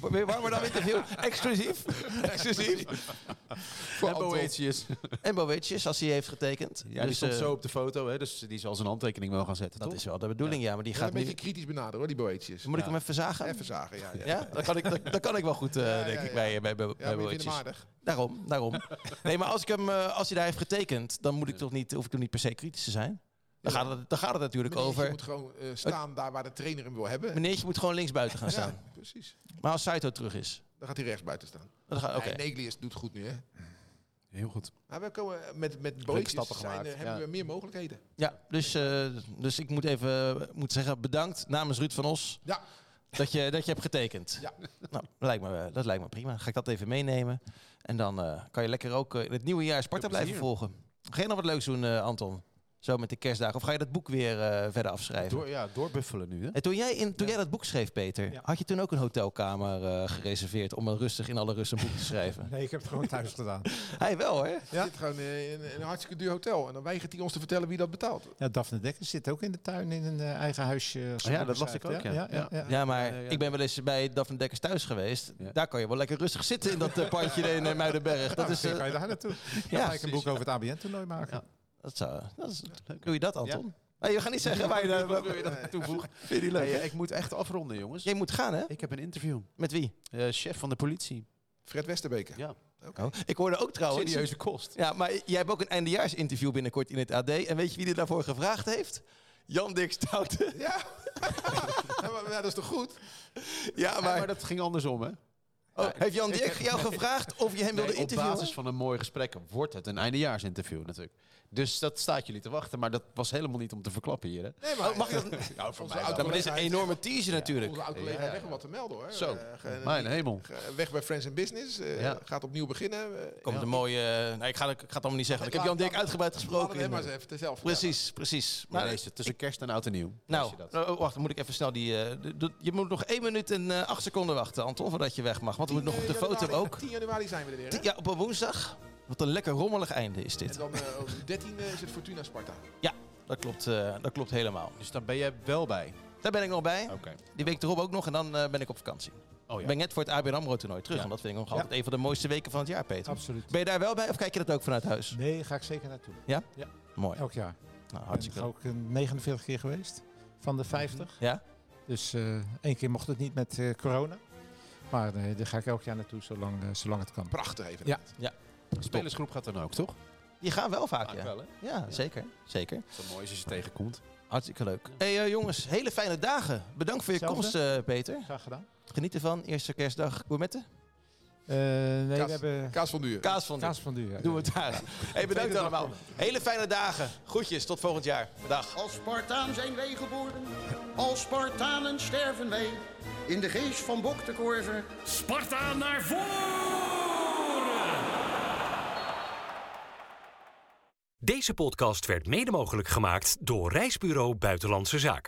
Weer warmer dan interview. Exclusief. Exclusief. <laughs> Voor En. Boetius. En Boetjes, als hij heeft getekend. Ja, die Dus, stond eh, zo op de foto, hè, dus die zal zijn handtekening wel gaan zetten, Dat toch? is wel de bedoeling, ja. Maar die Ja, gaat een nu... beetje kritisch benaderen hoor, die boetjes. Moet ik hem even zagen? Even zagen, ja. ja. Ja, dat kan ik, dat, dat kan ik wel goed, eh, Ja, denk ja, ik, ja. bij, bij, bij, Ja, bij je Boetjes. Daarom, daarom. <laughs> Nee, maar als, ik hem, eh, als hij daar heeft getekend, dan moet ik toch niet, hoef ik toch niet per se kritisch te zijn. Dan gaat het, dan gaat het natuurlijk Meneertje over... moet gewoon eh, staan daar waar de trainer hem wil hebben. Meneertje moet gewoon linksbuiten gaan staan. Precies. Maar als Saito terug is... Dan gaat hij rechts buiten staan. Dan gaat. Nee, Neglius doet het goed nu, hè. Heel goed. Maar we komen met, met bootjes stappen zijn, eh, hebben ja. we meer mogelijkheden. Ja, dus, eh, dus ik moet even moet zeggen, bedankt namens Ruud van Os Ja, dat je, dat je hebt getekend. Ja. Nou, dat lijkt, me, dat lijkt me prima. Ga ik dat even meenemen. En dan eh, kan je lekker ook eh, in het nieuwe jaar Sparta blijven volgen. Ga je nog wat leuks doen, eh, Anton? Zo met de kerstdagen. Of ga je dat boek weer eh, verder afschrijven? Door, ja, doorbuffelen nu, hè? En toen jij, in, toen jij dat boek schreef, Peter, Ja. had je toen ook een hotelkamer eh, gereserveerd om een rustig in alle rust een boek te schrijven? <laughs> Nee, ik heb het gewoon thuis gedaan. <laughs> Hij wel, hè? hij zit gewoon in, in een hartstikke duur hotel. En dan weigert hij ons te vertellen wie dat betaalt. Ja, Daphne Dekker zit ook in de tuin in een eh, eigen huisje. Oh ja, dat las ik ook, ja. ja, ja, ja. Ja, maar Ja, ja, ja. ik ben wel eens bij Daphne Dekkers thuis geweest. Ja. Daar kan je wel lekker rustig zitten in dat pandje in Muidenberg. Dat is, Misschien eh, kan je daar naartoe. <laughs> ja, Ja, ga ik een boek over het ABN-toernooi maken. Ja. dat zou, dat is, doe je dat, Anton? Nee, je gaat niet zeggen <laughs> waar je, daar- je dat <laughs> toevoegen? <laughs> Vind je leuk? Hey, eh, ik moet echt afronden, jongens. Jij moet gaan, hè? Ik heb een interview. Met wie? Eh, chef van de politie. Fred Westerbeker. Ja. Oh. Ik hoorde ook trouwens... Serieuze kost. Ja, maar jij hebt ook een eindejaarsinterview binnenkort in het AD. En weet je wie er daarvoor gevraagd heeft? Jan Dirk Stouten. Ja. Ja, maar, ja, dat is toch goed? Ja, Maar, maar... dat ging andersom, hè? Oh, heeft Jan Dirk jou gevraagd of je hem wilde Nee, op interviewen? basis van een mooi gesprek wordt het een eindejaarsinterview natuurlijk. Dus dat staat jullie te wachten, maar dat was helemaal niet om te verklappen hier. Hè? Nee, maar Oh, mag ik dat... <laughs> Nou, voor mij dit is een enorme teaser natuurlijk. Onze oud-collega Ja, echt wel wat te melden hoor. Zo, Eh, mijn hemel. weg bij Friends in Business. eh, Ja. Gaat opnieuw beginnen. Eh, Komt ja. een mooie... Nee, ik ga, ik ga het allemaal niet zeggen. Ik heb Jan Dirk uitgebreid gesproken. hem maar eens even zelf. Precies, precies. Maar tussen kerst en oud en nieuw. nou, dat? oh, wacht, dan moet ik even snel die... eh, je moet nog 1 minuut en eh 8 seconden wachten, Anton, voordat je weg mag. We nog op de 10 foto januari- ook. 10 januari zijn we er weer. hè? Ja, op een woensdag. Wat een lekker rommelig einde is En dit. dan eh, op de 13 is het Fortuna Sparta. Ja, dat klopt, eh, dat klopt helemaal. Dus daar ben je wel bij. Daar ben ik nog bij. Oké. Die week erop ook nog en dan eh, ben ik op vakantie. Oh Ik ben net voor het ABN AMRO toernooi terug. Ja. En dat vind ik nog altijd een van de mooiste weken van het jaar, Peter. Absoluut. Ben je daar wel bij of kijk je dat ook vanuit huis? Nee, ga ik zeker naartoe. Mooi. Elk jaar. Nou, Ik hartstikke ben leuk. ook eh, 49 keer geweest. Van de 50. Ja? Dus eh één keer mocht het niet met eh, corona. Maar eh, daar ga ik elk jaar naartoe, zolang, eh, zolang het kan. Prachtig even. Ja. De spelersgroep gaat dan ook, toch? Die gaan wel vaak, ja. wel, hè? Ja, zeker. Zeker. Zo mooi is als je tegenkomt. Hartstikke leuk. hey, eh, jongens, hele fijne dagen. Bedankt voor je komst, eh, Peter. Graag gedaan. Geniet ervan. Eerste kerstdag gourmetten. Eh, nee, Kaas- we hebben Kaas van duur. Kaas van kaas van duur. ja. Doen we het daar. Hey, bedankt allemaal. Hele fijne dagen. Groetjes, tot volgend jaar. Dag. Als Spartaan zijn wij geboren, als Spartanen sterven wij. In de geest van Bok de Korver Sparta naar voren! Deze podcast werd mede mogelijk gemaakt door Reisbureau Buitenlandse Zaken.